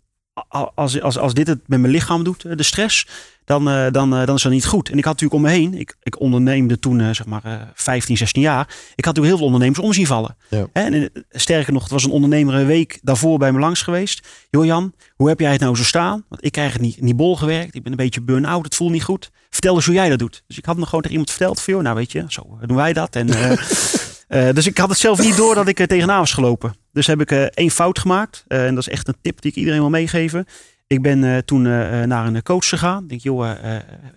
als, als, als dit het met mijn lichaam doet, eh, de stress, dan, eh, dan, eh, dan is dat niet goed. En ik had natuurlijk om me heen, ik, ik onderneemde toen zeg maar eh 15, 16 jaar. Ik had natuurlijk heel veel ondernemers om zien vallen. Ja. En sterker nog, het was een ondernemer een week daarvoor bij me langs geweest. Joh Jan, hoe heb jij het nou zo staan? Want ik krijg het niet, niet bol gewerkt. Ik ben een beetje burn-out, het voelt niet goed. Vertel eens hoe jij dat doet. Dus ik had nog gewoon tegen iemand verteld van, joh, nou weet je, zo doen wij dat. En, eh, dus ik had het zelf niet door dat ik er tegenaan was gelopen. Dus heb ik eh, één fout gemaakt. Eh, en dat is echt een tip die ik iedereen wil meegeven. Ik ben toen naar een coach gegaan. Ik denk, joh,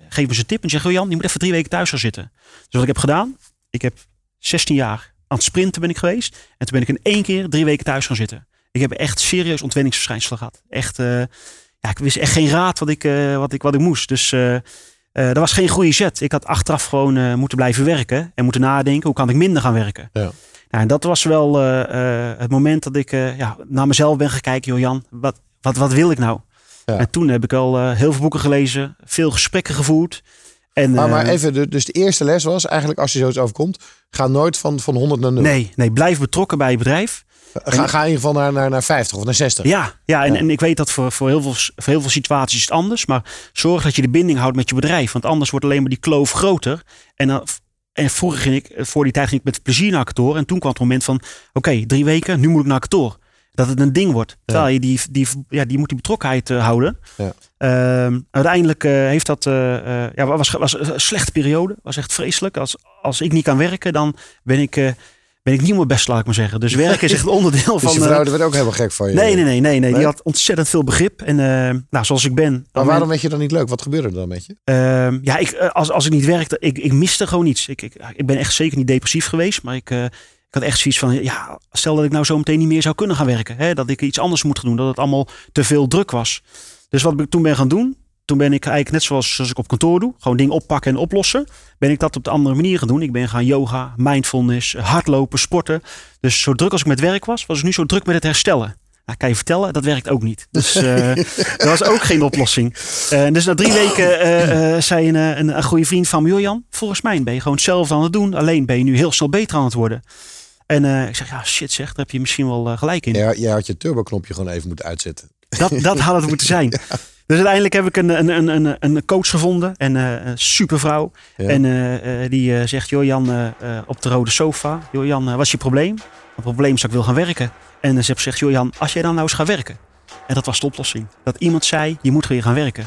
geef me eens een tip. En zeg, joh Jan, je moet even drie weken thuis gaan zitten. Dus wat ik heb gedaan, ik heb 16 jaar aan het sprinten ben ik geweest. En toen ben ik in één keer drie weken thuis gaan zitten. Ik heb echt serieus ontwenningsverschijnselen gehad. Echt, ja, ik wist echt geen raad wat ik, wat ik, wat ik moest. Dus dat was geen goede zet. Ik had achteraf gewoon eh, moeten blijven werken. En moeten nadenken, hoe kan ik minder gaan werken? Ja. Nou, en dat was wel eh, eh, het moment dat ik eh, ja, naar mezelf ben gaan kijken. Joh Jan, wat, wat, wat wil ik nou? Ja. En toen heb ik al eh, heel veel boeken gelezen. Veel gesprekken gevoerd. En, Maar, eh, maar even, de- dus de eerste les was eigenlijk als je zoiets overkomt, ga nooit van, van 100 naar 0. Nee, nee, blijf betrokken bij je bedrijf. Ga, ga in ieder geval naar, naar, naar 50 of naar 60. Ja, ja, en, Ja. en ik weet dat voor, voor, heel veel, voor heel veel situaties is het anders. Maar zorg dat je de binding houdt met je bedrijf. Want anders wordt alleen maar die kloof groter. En, dan, en vroeger ging ik, voor die tijd ging ik met plezier naar kantoor. En toen kwam het moment van, oké, drie weken, nu moet ik naar kantoor. Dat het een ding wordt. Terwijl je die, die, ja, die moet die betrokkenheid eh, houden. Ja. Ehm, uiteindelijk eh, heeft dat, eh, ja, was, was een slechte periode. Was echt vreselijk. Als, als ik niet kan werken, dan ben ik, ben ik niet meer best, laat ik maar zeggen. Dus werken is echt een onderdeel Dus van... je eh, vrouw die werd ook helemaal gek van je. Nee, nee, nee, nee, nee. Die had ontzettend veel begrip. En eh, nou, zoals ik ben. Maar waarom weet je dan niet leuk? Wat gebeurde er dan met je? Ehm, ja, ik, eh, als, als ik niet werkte, ik, ik miste gewoon iets. Ik, ik, ik ben echt zeker niet depressief geweest. Maar ik, eh, ik had echt zoiets van, ja, stel dat ik nou zo meteen niet meer zou kunnen gaan werken. Hè, dat ik iets anders moet gaan doen. Dat het allemaal te veel druk was. Dus wat ik toen ben gaan doen. Toen ben ik eigenlijk net zoals, zoals ik op kantoor doe. Gewoon dingen oppakken en oplossen. Ben ik dat op de andere manier gaan doen. Ik ben gaan yoga, mindfulness, hardlopen, sporten. Dus zo druk als ik met werk was, was ik nu zo druk met het herstellen. Nou, kan je vertellen, dat werkt ook niet. Dus eh, dat was ook geen oplossing. Eh, dus na drie weken eh, zei een, een, een goede vriend van me, "Joh, Jan, volgens mij ben je gewoon hetzelfde aan het doen. Alleen ben je nu heel snel beter aan het worden. En ik zeg, ja shit zeg, daar heb je misschien wel gelijk in. Ja, jij had je turboknopje gewoon even moeten uitzetten. Dat, dat had het moeten zijn. Dus uiteindelijk heb ik een, een, een, een, coach gevonden. En eh, een super vrouw. Ja. En eh, eh, die zegt, joh Jan, op de rode sofa. Joh Jan, wat is je probleem? Het probleem is dat ik wil gaan werken. En ze gezegd, joh Jan, als jij dan nou eens gaat werken. En dat was de oplossing. Dat iemand zei, je moet weer gaan werken.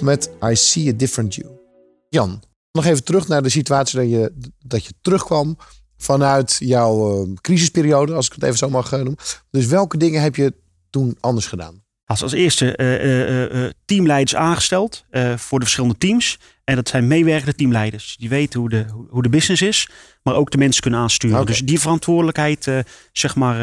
Met I See a Different You. Jan, nog even terug naar de situatie dat je, dat je terugkwam vanuit jouw eh, crisisperiode, als ik het even zo mag eh, noemen. Dus welke dingen heb je toen anders gedaan? Als, als eerste eh, eh, teamleiders aangesteld voor de verschillende teams. En dat zijn meewerkende teamleiders. Die weten hoe de, hoe- de business is, maar ook de mensen kunnen aansturen. Dus die verantwoordelijkheid, zeg maar,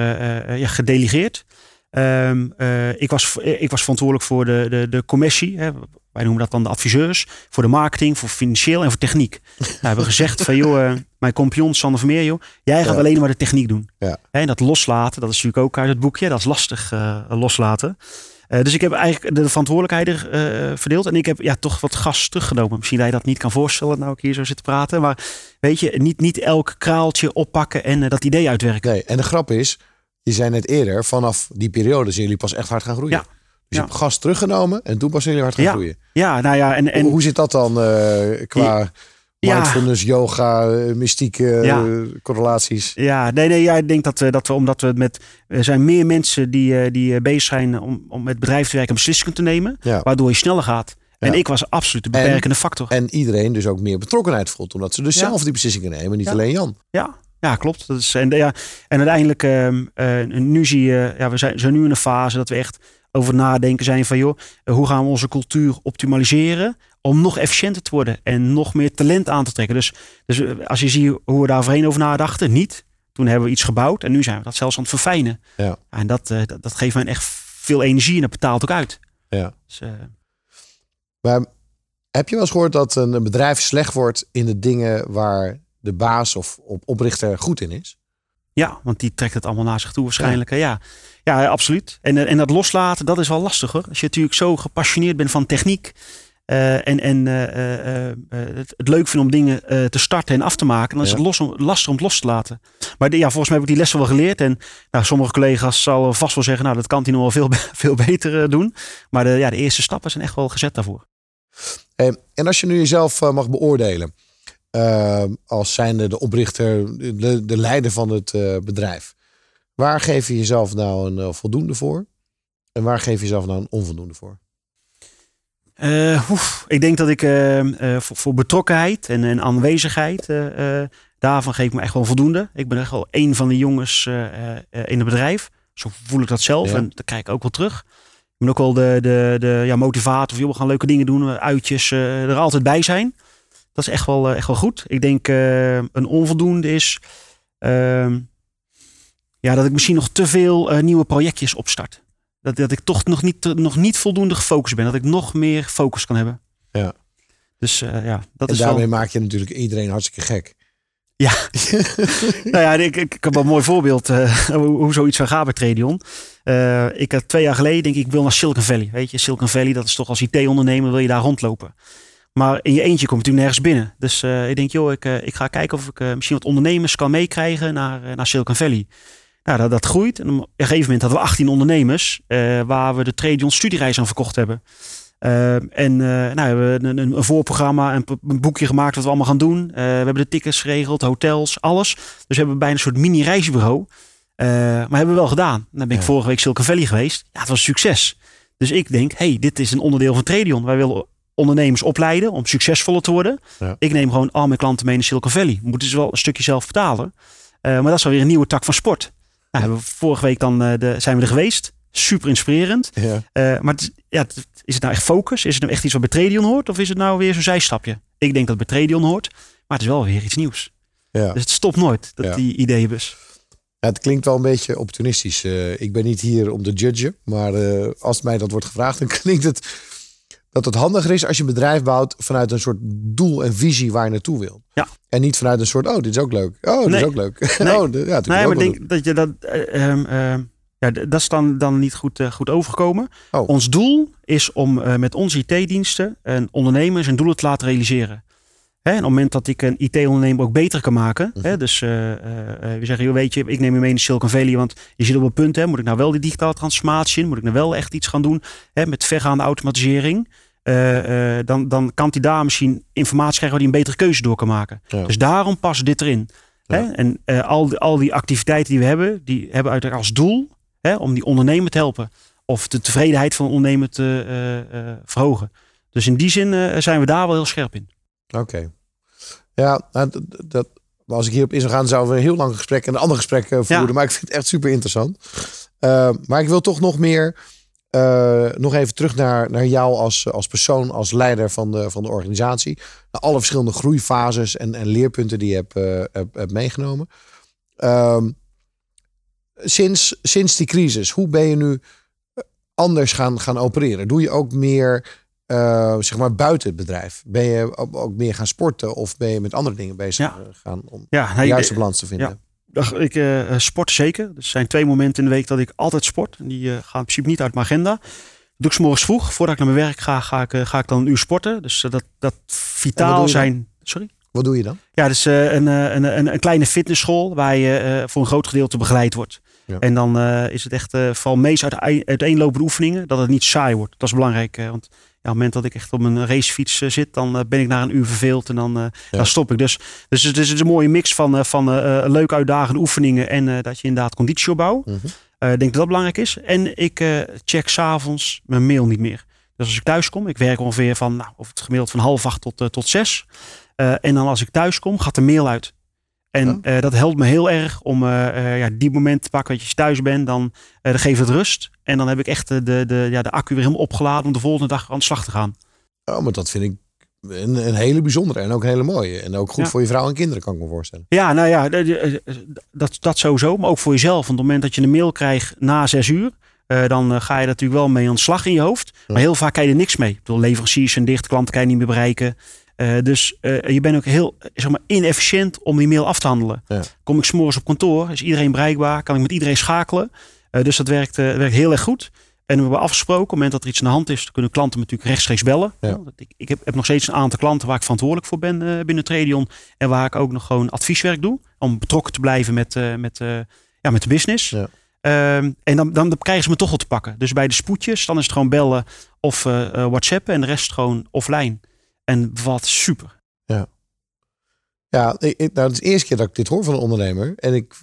ja, gedelegeerd. Ehm, eh, ik, was, ik was verantwoordelijk voor de, de, de commissie. Hè. Wij noemen dat dan de adviseurs. Voor de marketing, voor financieel en voor techniek. Nou, we hebben gezegd van, joh, eh, mijn compagnon Sander Vermeer, joh. Jij gaat Ja. alleen maar de techniek doen. Ja. En dat loslaten, dat is natuurlijk ook uit het boekje. Dat is lastig eh, loslaten. Eh, dus ik heb eigenlijk de verantwoordelijkheden verdeeld. En ik heb ja, toch wat gas teruggenomen. Misschien dat je dat niet kan voorstellen, nou ik hier zo zit te praten. Maar weet je, niet, niet elk kraaltje oppakken en dat idee uitwerken. Nee, en de grap is, je zei net eerder, vanaf die periode zijn jullie pas echt hard gaan groeien. Ja. Dus je hebt gas teruggenomen en toen pas jullie hard gaan groeien. Ja, nou ja, en, en Hoe zit dat dan eh, qua Ja. mindfulness, yoga, eh, mystieke eh, Ja. correlaties? Ja, nee, nee, ja, ik denk dat, we dat we, omdat we met, er zijn meer mensen die, die bezig zijn om, om met bedrijf te werken en beslissingen te nemen, Ja. waardoor je sneller gaat. En ik was absoluut de beperkende factor. En iedereen dus ook meer betrokkenheid voelt, omdat ze dus zelf die beslissingen nemen, niet alleen Jan. Ja, ja klopt. Dat is, en, ja, en uiteindelijk, ehm, eh, nu zie je, ja, we zijn, zijn nu in een fase dat we echt over nadenken zijn van, joh, eh, hoe gaan we onze cultuur optimaliseren om nog efficiënter te worden en nog meer talent aan te trekken. Dus, dus eh, als je ziet hoe we daar voorheen over nadachten, niet. Toen hebben we iets gebouwd en nu zijn we dat zelfs aan het verfijnen. Ja. En dat, eh, dat, dat geeft mij echt veel energie en dat betaalt ook uit. Ja. Dus, Maar heb je wel eens gehoord dat een bedrijf slecht wordt in de dingen waar de baas of op, oprichter goed in is. Ja, want die trekt het allemaal naar zich toe waarschijnlijk. Ja, ja. Ja absoluut. En, eh, en dat loslaten, dat is wel lastig hoor. Als je natuurlijk zo gepassioneerd bent van techniek. eh, en en eh, het, het leuk vindt om dingen te starten en af te maken. Dan is het los, om- lastig om het los te laten. Maar de- ja, volgens mij heb ik die lessen wel geleerd. En nou, sommige collega's zal vast wel zeggen, nou dat kan hij nog wel veel, veel beter doen. Maar de, ja, de eerste stappen zijn echt wel gezet daarvoor. En als je nu jezelf mag beoordelen. als zijnde de oprichter, de, de leider van het bedrijf. Waar geef je jezelf nou een eh, voldoende voor? En waar geef je jezelf nou een onvoldoende voor? Oef, ik denk dat ik eh, voor, voor betrokkenheid en, en aanwezigheid, daarvan geef ik me echt wel voldoende. Ik ben echt wel een van de jongens in het bedrijf. Zo voel ik dat zelf Ja. en dat krijg ik ook wel terug. Ik ben ook wel de, de, de ja, motivator. Joh, we gaan leuke dingen doen, uitjes, er altijd bij zijn. Dat is echt wel, echt wel goed. Ik denk een onvoldoende is ehm, ja, dat ik misschien nog te veel eh, nieuwe projectjes opstart. Dat, dat ik toch nog niet, nog niet voldoende gefocust ben. Dat ik nog meer focus kan hebben. Ja. Dus eh, ja, dat en is daarmee wel... maak je natuurlijk iedereen hartstikke gek. Ja. nou ja, ik, ik, ik heb wel een mooi voorbeeld eh, hoe, hoe zoiets zou gaan bij Tradion. Ik had twee jaar geleden denk ik, ik wil naar Silicon Valley. Weet je, Silicon Valley, dat is toch als IT-ondernemer wil je daar rondlopen. Maar in je eentje kom je natuurlijk nergens binnen. Dus ik denk, joh, ik, ik ga kijken of ik misschien wat ondernemers kan meekrijgen naar, naar Silicon Valley. Nou, dat, dat groeit. En op een gegeven moment hadden we 18 ondernemers eh, waar we de Tradion studiereis aan verkocht hebben. Eh, en eh, nou, we hebben een, een, voorprogramma, een, een boekje gemaakt wat we allemaal gaan doen. We hebben de tickets geregeld, hotels, alles. Dus we hebben bijna een soort mini-reisbureau. Maar hebben we wel gedaan. Dan ben ik Ja. vorige week Silicon Valley geweest. Ja, het was een succes. Dus ik denk, hey, dit is een onderdeel van Tradion. Wij willen ondernemers opleiden om succesvoller te worden. Ja. Ik neem gewoon al mijn klanten mee naar Silicon Valley. Moeten ze wel een stukje zelf betalen. Maar dat is alweer een nieuwe tak van sport. Nou, hebben we vorige week dan eh, de, zijn we er geweest. Super inspirerend. Ja. Eh, maar het, ja, het- is het nou echt focus? Is het nou echt iets wat bij Tradion hoort? Of is het nou weer zo'n zijstapje? Ik denk dat het bij Tradion hoort. Maar het is wel weer iets nieuws. Ja. Dus het stopt nooit, dat Ja. die ideeënbus. Ja, het klinkt wel een beetje opportunistisch. Eh, ik ben niet hier om te judgen. Maar als mij dat wordt gevraagd, dan klinkt het dat het handiger is als je een bedrijf bouwt vanuit een soort doel en visie waar je naartoe wil. Ja. En niet vanuit een soort, oh, dit is ook leuk. Oh, dit Nee. is ook leuk. Nee. oh, dit- ja, dit Nee, maar denk dat je dat. eh, ehm, ehm, ja, d- dat is dan, dan niet goed, eh, goed overgekomen. Oh. Ons doel is om eh, met onze IT-diensten een ondernemer zijn doelen te laten realiseren. Hè, en op het moment dat ik een IT-ondernemer ook beter kan maken. Mhm. Hè, dus eh, eh, eh, we zeggen, joh, weet je, ik neem je mee in Silicon Valley. Want je zit op een punt, hè, moet ik nou wel die digitale transformatie in? Moet ik nou wel echt iets gaan doen hè, met vergaande automatisering? Eh, eh, dan, dan kan hij daar misschien informatie krijgen waar hij een betere keuze door kan maken. Ja. Dus daarom past dit erin. Ja. Hè? En eh, al, die, al die activiteiten die we hebben, die hebben uiteraard als doel hè, om die ondernemer te helpen. Of de tevredenheid van de ondernemer te verhogen. Dus in die zin zijn we daar wel heel scherp in. Oké. Ja, nou, dat, als ik hierop in zou gaan, zouden we een heel lang gesprek en een ander gesprek voeren. Ja. Maar ik vind het echt super interessant. Maar ik wil toch nog meer, eh, nog even terug naar, naar jou als, als persoon, als leider van de, van de organisatie. Naar alle verschillende groeifases en, en leerpunten die je hebt, eh, hebt, hebt meegenomen. Ehm, sinds, sinds die crisis, hoe ben je nu anders gaan, gaan opereren? Doe je ook meer eh, zeg maar buiten het bedrijf? Ben je ook, meer gaan sporten of ben je met andere dingen bezig Ja. eh, gaan om Ja, de nee, juiste eh, balans te vinden? Dag, Ik eh, sport zeker. Er zijn twee momenten in de week dat ik altijd sport. Die eh, gaan in principe niet uit mijn agenda. Dat doe ik 's morgens vroeg. Voordat ik naar mijn werk ga, ga ik, ga ik dan een uur sporten. Dus dat, dat vitaal zijn. Sorry? Wat doe je dan? Ja, dus een, een, een, een kleine fitnessschool waar je voor een groot gedeelte begeleid wordt. Ja. En dan is het echt vooral meest uit, uiteenlopende oefeningen, dat het niet saai wordt. Dat is belangrijk, want het moment dat ik echt op een racefiets eh, zit, dan eh, ben ik na een uur verveeld en dan, eh, Ja. dan stop ik. Dus, dus het is een mooie mix van, van leuk uitdagende oefeningen en dat je inderdaad conditie opbouwt. Mhm. Ik denk dat dat belangrijk is. En ik eh, check s'avonds mijn mail niet meer. Dus als ik thuis kom, ik werk ongeveer van, nou, of het gemiddeld van half acht tot, tot zes. En dan als ik thuis kom, gaat de mail uit. En eh, dat helpt me heel erg om eh, eh, ja, die moment te pakken. Dat je thuis bent, dan, dan geeft het rust. En dan heb ik echt de, de, ja, de accu weer helemaal opgeladen om de volgende dag aan de slag te gaan. Oh, maar dat vind ik een, een hele bijzondere en ook een hele mooie. En ook goed Ja. voor je vrouw en kinderen, kan ik me voorstellen. Ja, nou ja, dat, dat sowieso. Maar ook voor jezelf. Want op het moment dat je een mail krijgt na zes uur. dan ga je natuurlijk wel mee aan de slag in je hoofd. Maar heel vaak kan je er niks mee. Ik bedoel, leveranciers zijn dicht, klanten kan je niet meer bereiken. Eh, dus eh, je bent ook heel zeg maar, inefficiënt om die mail af te handelen. Ja. Kom ik s'morgens op kantoor, is iedereen bereikbaar, kan ik met iedereen schakelen. Eh, dus dat werkt, werkt heel erg goed. En we hebben afgesproken, op het moment dat er iets aan de hand is, kunnen klanten natuurlijk rechtstreeks bellen. Ja. Dat Ik, ik heb, heb nog steeds een aantal klanten waar ik verantwoordelijk voor ben binnen Tradion. En waar ik ook nog gewoon advieswerk doe. Om betrokken te blijven met, met, ja, met de business. Ja. Ehm, en dan, dan krijgen ze me toch wel te pakken. Dus bij de spoedjes, dan is het gewoon bellen of whatsappen. En de rest gewoon offline. En wat super. Ja, ik, ik- nou, het is de eerste keer dat ik dit hoor van een ondernemer. En, ik,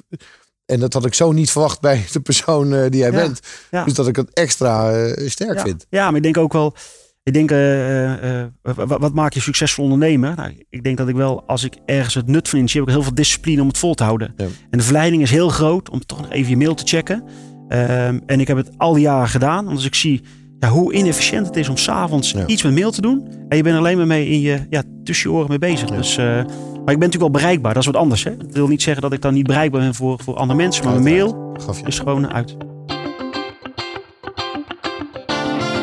en dat had ik zo niet verwacht bij de persoon eh, die jij Ja, bent. ja. Dus dat ik het extra eh, sterk ja. vind. Ja, maar ik denk ook wel. Ik denk, eh, wat, wat maakt je succesvol ondernemer? Nou, ik denk dat ik wel, als ik ergens het nut van in zie, heb ik heel veel discipline om het vol te houden. Ja. En de verleiding is heel groot om toch nog even je mail te checken. Ehm, en ik heb het al die jaren gedaan. Want als ik zie ja, hoe inefficiënt het is om s'avonds Ja. iets met mail te doen. En je bent er alleen maar mee in je, ja, tussen je oren mee bezig. Ja. Dus, eh, maar ik ben natuurlijk wel bereikbaar. Dat is wat anders. Hè? Dat wil niet zeggen dat ik dan niet bereikbaar ben voor, voor andere mensen. Maar mijn mail Gaf je. is gewoon uit.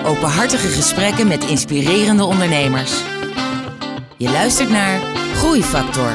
Openhartige gesprekken met inspirerende ondernemers. Je luistert naar Groeifactor.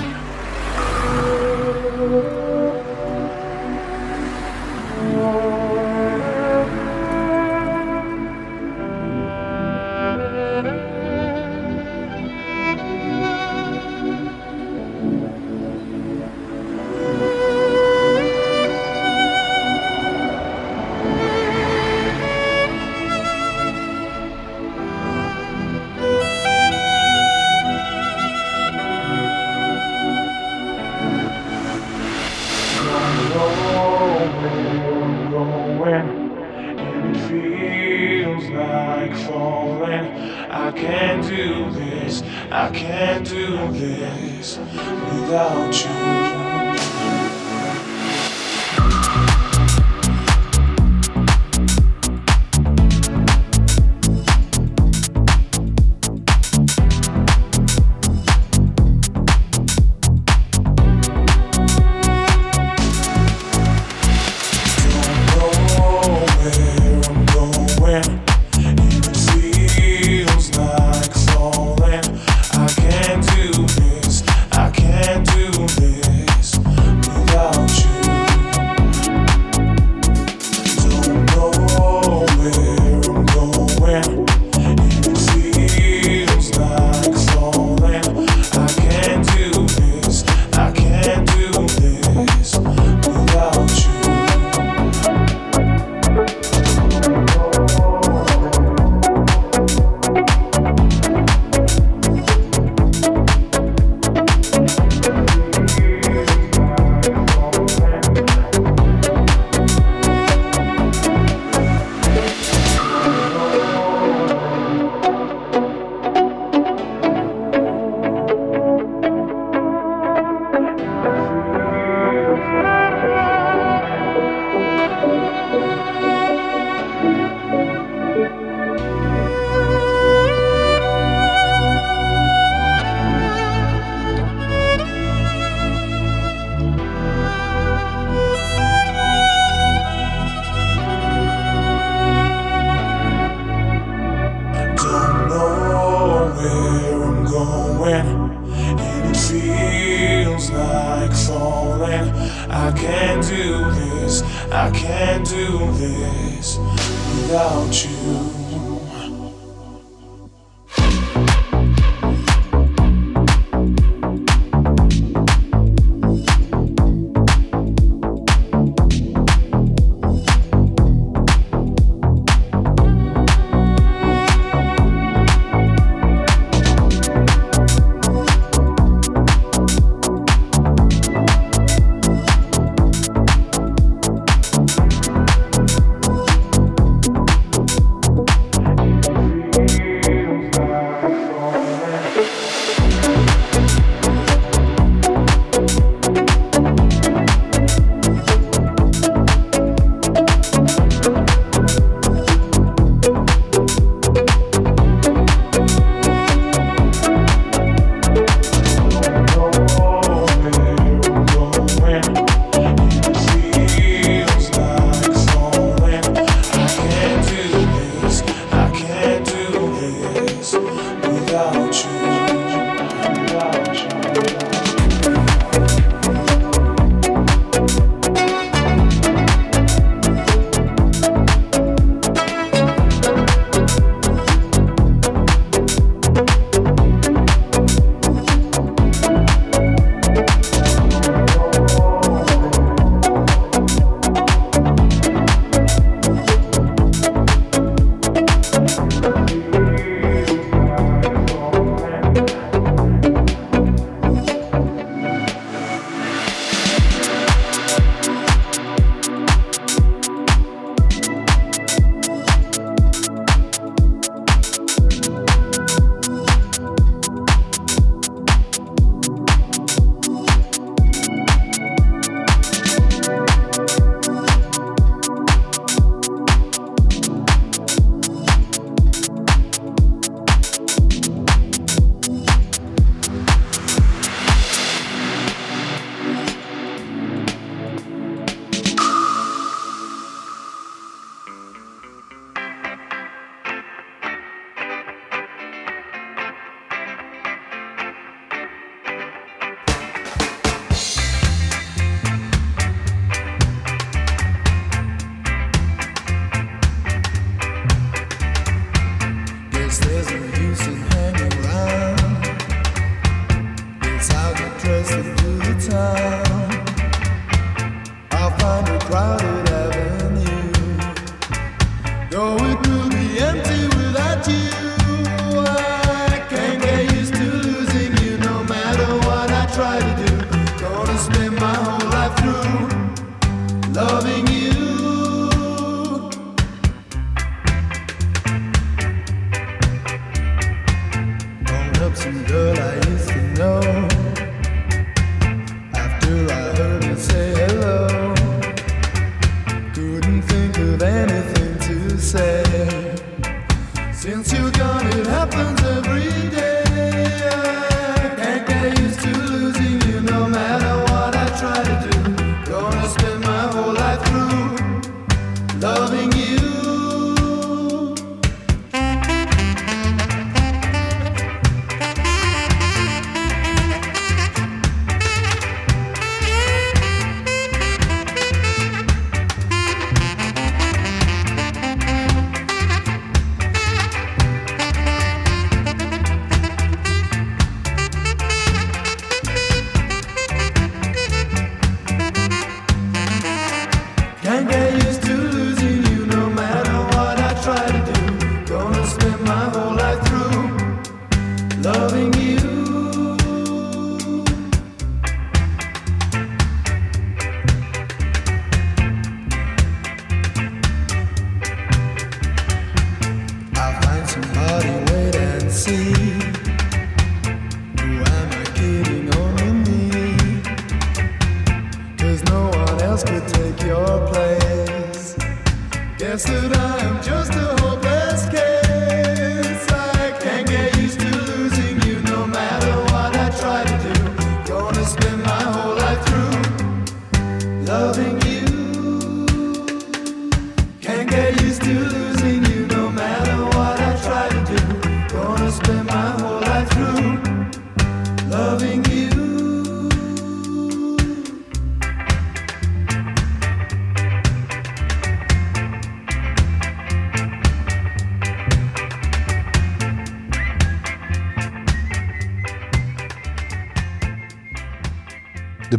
Loving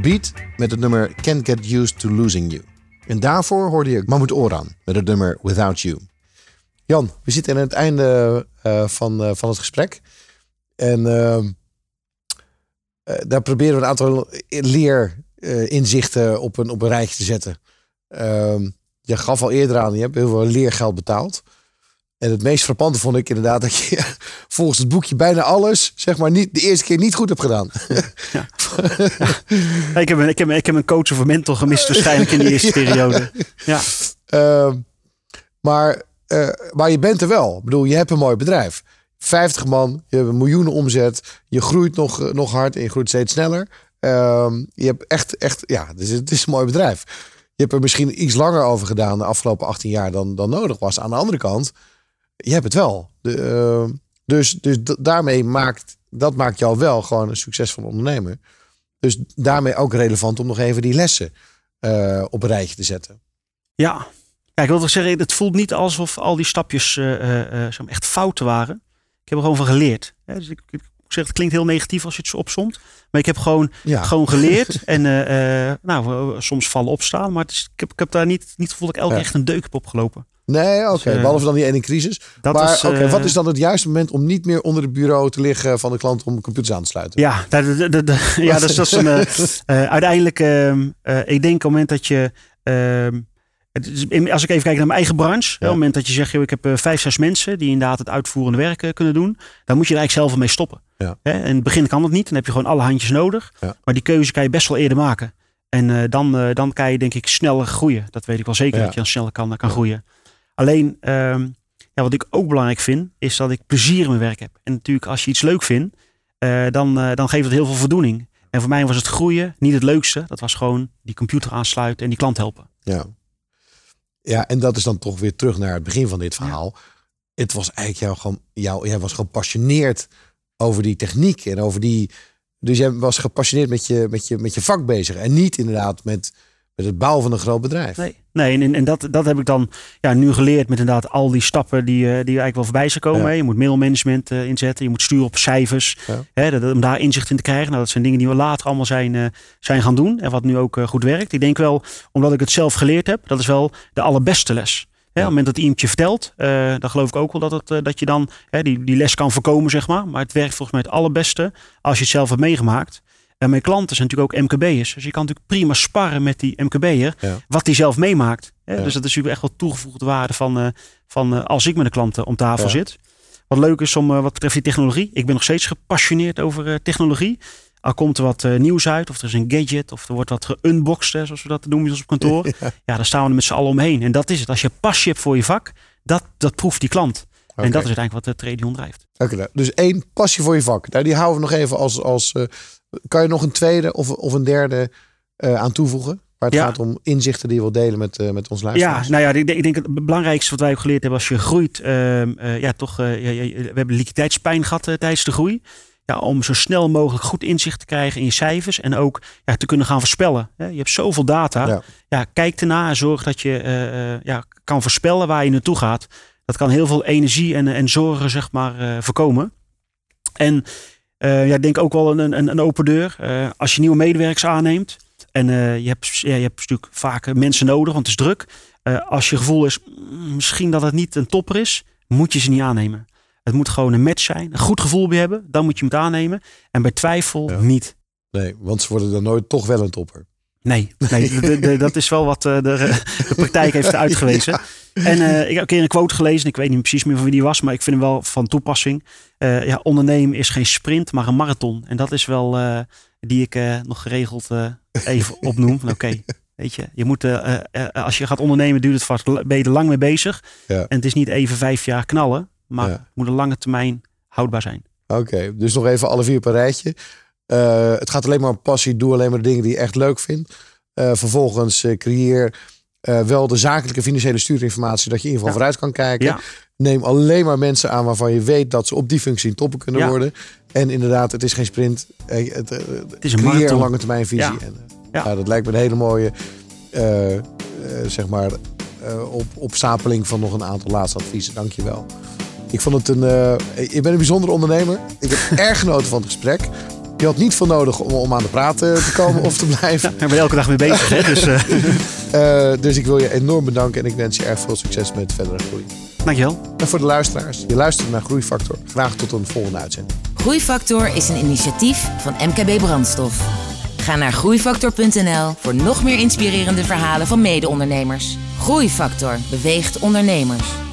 beat met het nummer Can't Get Used to Losing You. En daarvoor hoorde je Mahmoud Oran met het nummer Without You. Jan, we zitten aan het einde eh, van, eh, van het gesprek. En eh, daar proberen we een aantal leerinzichten op, een, op een rijtje te zetten. Ehm, je gaf al eerder aan, je hebt heel veel leergeld betaald. En het meest frappante vond ik inderdaad dat je volgens het boekje bijna alles, zeg maar, niet, de eerste keer niet goed hebt gedaan. Ja, ik, heb een, ik, heb, ik heb een coach of een mentor gemist waarschijnlijk in de eerste periode. Ja, Ehm, maar, eh, maar je bent er wel. Ik bedoel, je hebt een mooi bedrijf. 50 man, je hebt een miljoenen omzet. Je groeit nog, eh, nog hard en je groeit steeds sneller. Ehm, je hebt echt, echt, ja, het is, het is een mooi bedrijf. Je hebt er misschien iets langer over gedaan de afgelopen 18 jaar dan, dan nodig was. Aan de andere kant, je hebt het wel. De, ehm, dus dus daarmee maakt, dat maakt jou wel gewoon een succesvol ondernemer. Dus daarmee ook relevant om nog even die lessen eh, op een rijtje te zetten. ja. ja ik wil toch zeggen, het voelt niet alsof al die stapjes eh, eh, zo echt fouten waren. Ik heb er gewoon van geleerd. Hè, dus ik, ik zeg, het klinkt heel negatief als je het zo opzomt. Maar ik heb gewoon, Ja. gewoon geleerd. en nou, soms vallen opstaan. Maar is, ik, heb, ik heb daar niet, niet het gevoel dat ik elke Ja. echt een deuk heb opgelopen. Nee, oké. Dus, eh, Behalve dan die ene crisis. Dat maar oké, eh, wat is dan het juiste moment om niet meer onder het bureau te liggen van de klant om computers aan te sluiten? Ja, dat, dat, dat- dat- ja, dat is, dat is een, eh, uiteindelijk, ehm, eh, ik denk op het moment dat je, ehm, als ik even kijk naar mijn eigen branche, op het moment dat je zegt, joh, ik heb vijf, zes mensen die inderdaad het uitvoerende werk kunnen doen, dan moet je er eigenlijk zelf mee stoppen. Ja. Hè, in het begin kan het niet, dan heb je gewoon alle handjes nodig, Ja. maar die keuze kan je best wel eerder maken. En dan, dan kan je denk ik sneller groeien. Dat weet ik wel zeker, dat je dan sneller kan, kan groeien. Alleen, ehm, ja, wat ik ook belangrijk vind, is dat ik plezier in mijn werk heb. En natuurlijk, als je iets leuk vindt, eh, dan, eh, dan geeft het heel veel voldoening. En voor mij was het groeien niet het leukste. Dat was gewoon die computer aansluiten en die klant helpen. Ja. Ja, en dat is dan toch weer terug naar het begin van dit verhaal. Het was eigenlijk jou gewoon, jou, jij was gepassioneerd over die techniek en over die. Dus jij was gepassioneerd met je, met je, met je vak bezig. En niet inderdaad met, met het bouwen van een groot bedrijf. Nee, nee en, en dat, dat heb ik dan ja, nu geleerd met inderdaad al die stappen die, eh, die eigenlijk wel voorbij zijn komen. Ja. Je moet mailmanagement eh, inzetten, je moet sturen op cijfers. Ja. Hè, dat, om daar inzicht in te krijgen. Nou, dat zijn dingen die we later allemaal zijn, eh, zijn gaan doen en wat nu ook goed werkt. Ik denk wel, omdat ik het zelf geleerd heb, dat is wel de allerbeste les. Hè, Op het moment dat iemand je vertelt, dan geloof ik ook wel dat, het, dat je dan hè, die, die les kan voorkomen, zeg maar. Maar het werkt volgens mij het allerbeste als je het zelf hebt meegemaakt. En mijn klanten zijn natuurlijk ook MKB'ers. Dus je kan natuurlijk prima sparren met die MKB'er. Ja. Wat hij zelf meemaakt. Hè? Ja. Dus dat is natuurlijk echt wel toegevoegde waarde van, eh, van eh, als ik met de klanten om tafel Ja. zit. Wat leuk is om eh, wat betreft die technologie. Ik ben nog steeds gepassioneerd over eh, technologie. Al komt er wat eh, nieuws uit, of er is een gadget, of er wordt wat geunboxed, hè, zoals we dat noemen op kantoor. Ja. Daar staan we met z'n allen omheen. En dat is het. Als je passie hebt voor je vak, dat, dat proeft die klant. En dat is uiteindelijk wat de Tradion drijft. Oké, dus één passie voor je vak. Nou, die houden we nog even als. als eh, kan je nog een tweede of, of een derde eh, aan toevoegen? Waar het Ja. gaat om inzichten die je wilt delen met, eh, met ons Ja, luisteraars. nou ja, ik denk, ik denk het belangrijkste wat wij ook geleerd hebben als je groeit. ehm, eh, ja, toch, ja, ja, we hebben liquiditeitspijn gehad eh, tijdens de groei. Ja, om zo snel mogelijk goed inzicht te krijgen in je cijfers. En ook ja, te kunnen gaan voorspellen. Je hebt zoveel data. Ja. Ja. kijk erna en zorg dat je ja, kan voorspellen waar je naartoe gaat. Dat kan heel veel energie en, en zorgen zeg maar, voorkomen. En eh, ja, ik denk ook wel een, een, een open deur. Eh, als je nieuwe medewerkers aanneemt. En eh, je, hebt, ja, je hebt natuurlijk vaak mensen nodig, want het is druk. Als je gevoel is, mm, misschien dat het niet een topper is, moet je ze niet aannemen. Het moet gewoon een match zijn. Een goed gevoel bij hebben, dan moet je hem aannemen. En bij twijfel Ja. niet. Nee, want ze worden dan nooit toch wel een topper. Nee, nee de- de- dat is wel wat de, de praktijk heeft uitgewezen. En ik heb een keer een quote gelezen. Ik weet niet precies meer van wie die was, maar ik vind hem wel van toepassing. Eh, ja, ondernemen is geen sprint, maar een marathon. En dat is wel eh, die ik eh, nog geregeld even opnoem. Oké, weet je, je moet, als je gaat ondernemen, duurt het vast, ben je er lang mee bezig. Ja. En het is niet even vijf jaar knallen, maar Ja. het moet een lange termijn houdbaar zijn. Oké, dus nog even alle vier een rijtje. Het gaat alleen maar om passie. Doe alleen maar de dingen die je echt leuk vindt. Vervolgens creëer eh, wel de zakelijke financiële stuurinformatie. Dat je in ieder geval Ja. vooruit kan kijken. Ja. Neem alleen maar mensen aan waarvan je weet dat ze op die functie een topper kunnen Ja. worden. En inderdaad, het is geen sprint. Eh, het, is een creëer marathon. een lange termijn visie. Ja. En, eh, Ja. nou, dat lijkt me een hele mooie eh, zeg maar, op, opstapeling van nog een aantal laatste adviezen. Dank je wel. Ik vond het een. je bent een bijzondere ondernemer. Ik heb erg genoten van het gesprek. Je had niet veel nodig om, om aan de praat eh, te komen of te blijven. Daar ben je elke dag mee bezig. Hè? Dus eh, Eh, dus ik wil je enorm bedanken en ik wens je erg veel succes met verdere groei. dankjewel. En voor de luisteraars, je luistert naar Groeifactor. Graag tot een volgende uitzending. Groeifactor is een initiatief van MKB Brandstof. Ga naar groeifactor.nl voor nog meer inspirerende verhalen van mede-ondernemers. Groeifactor beweegt ondernemers.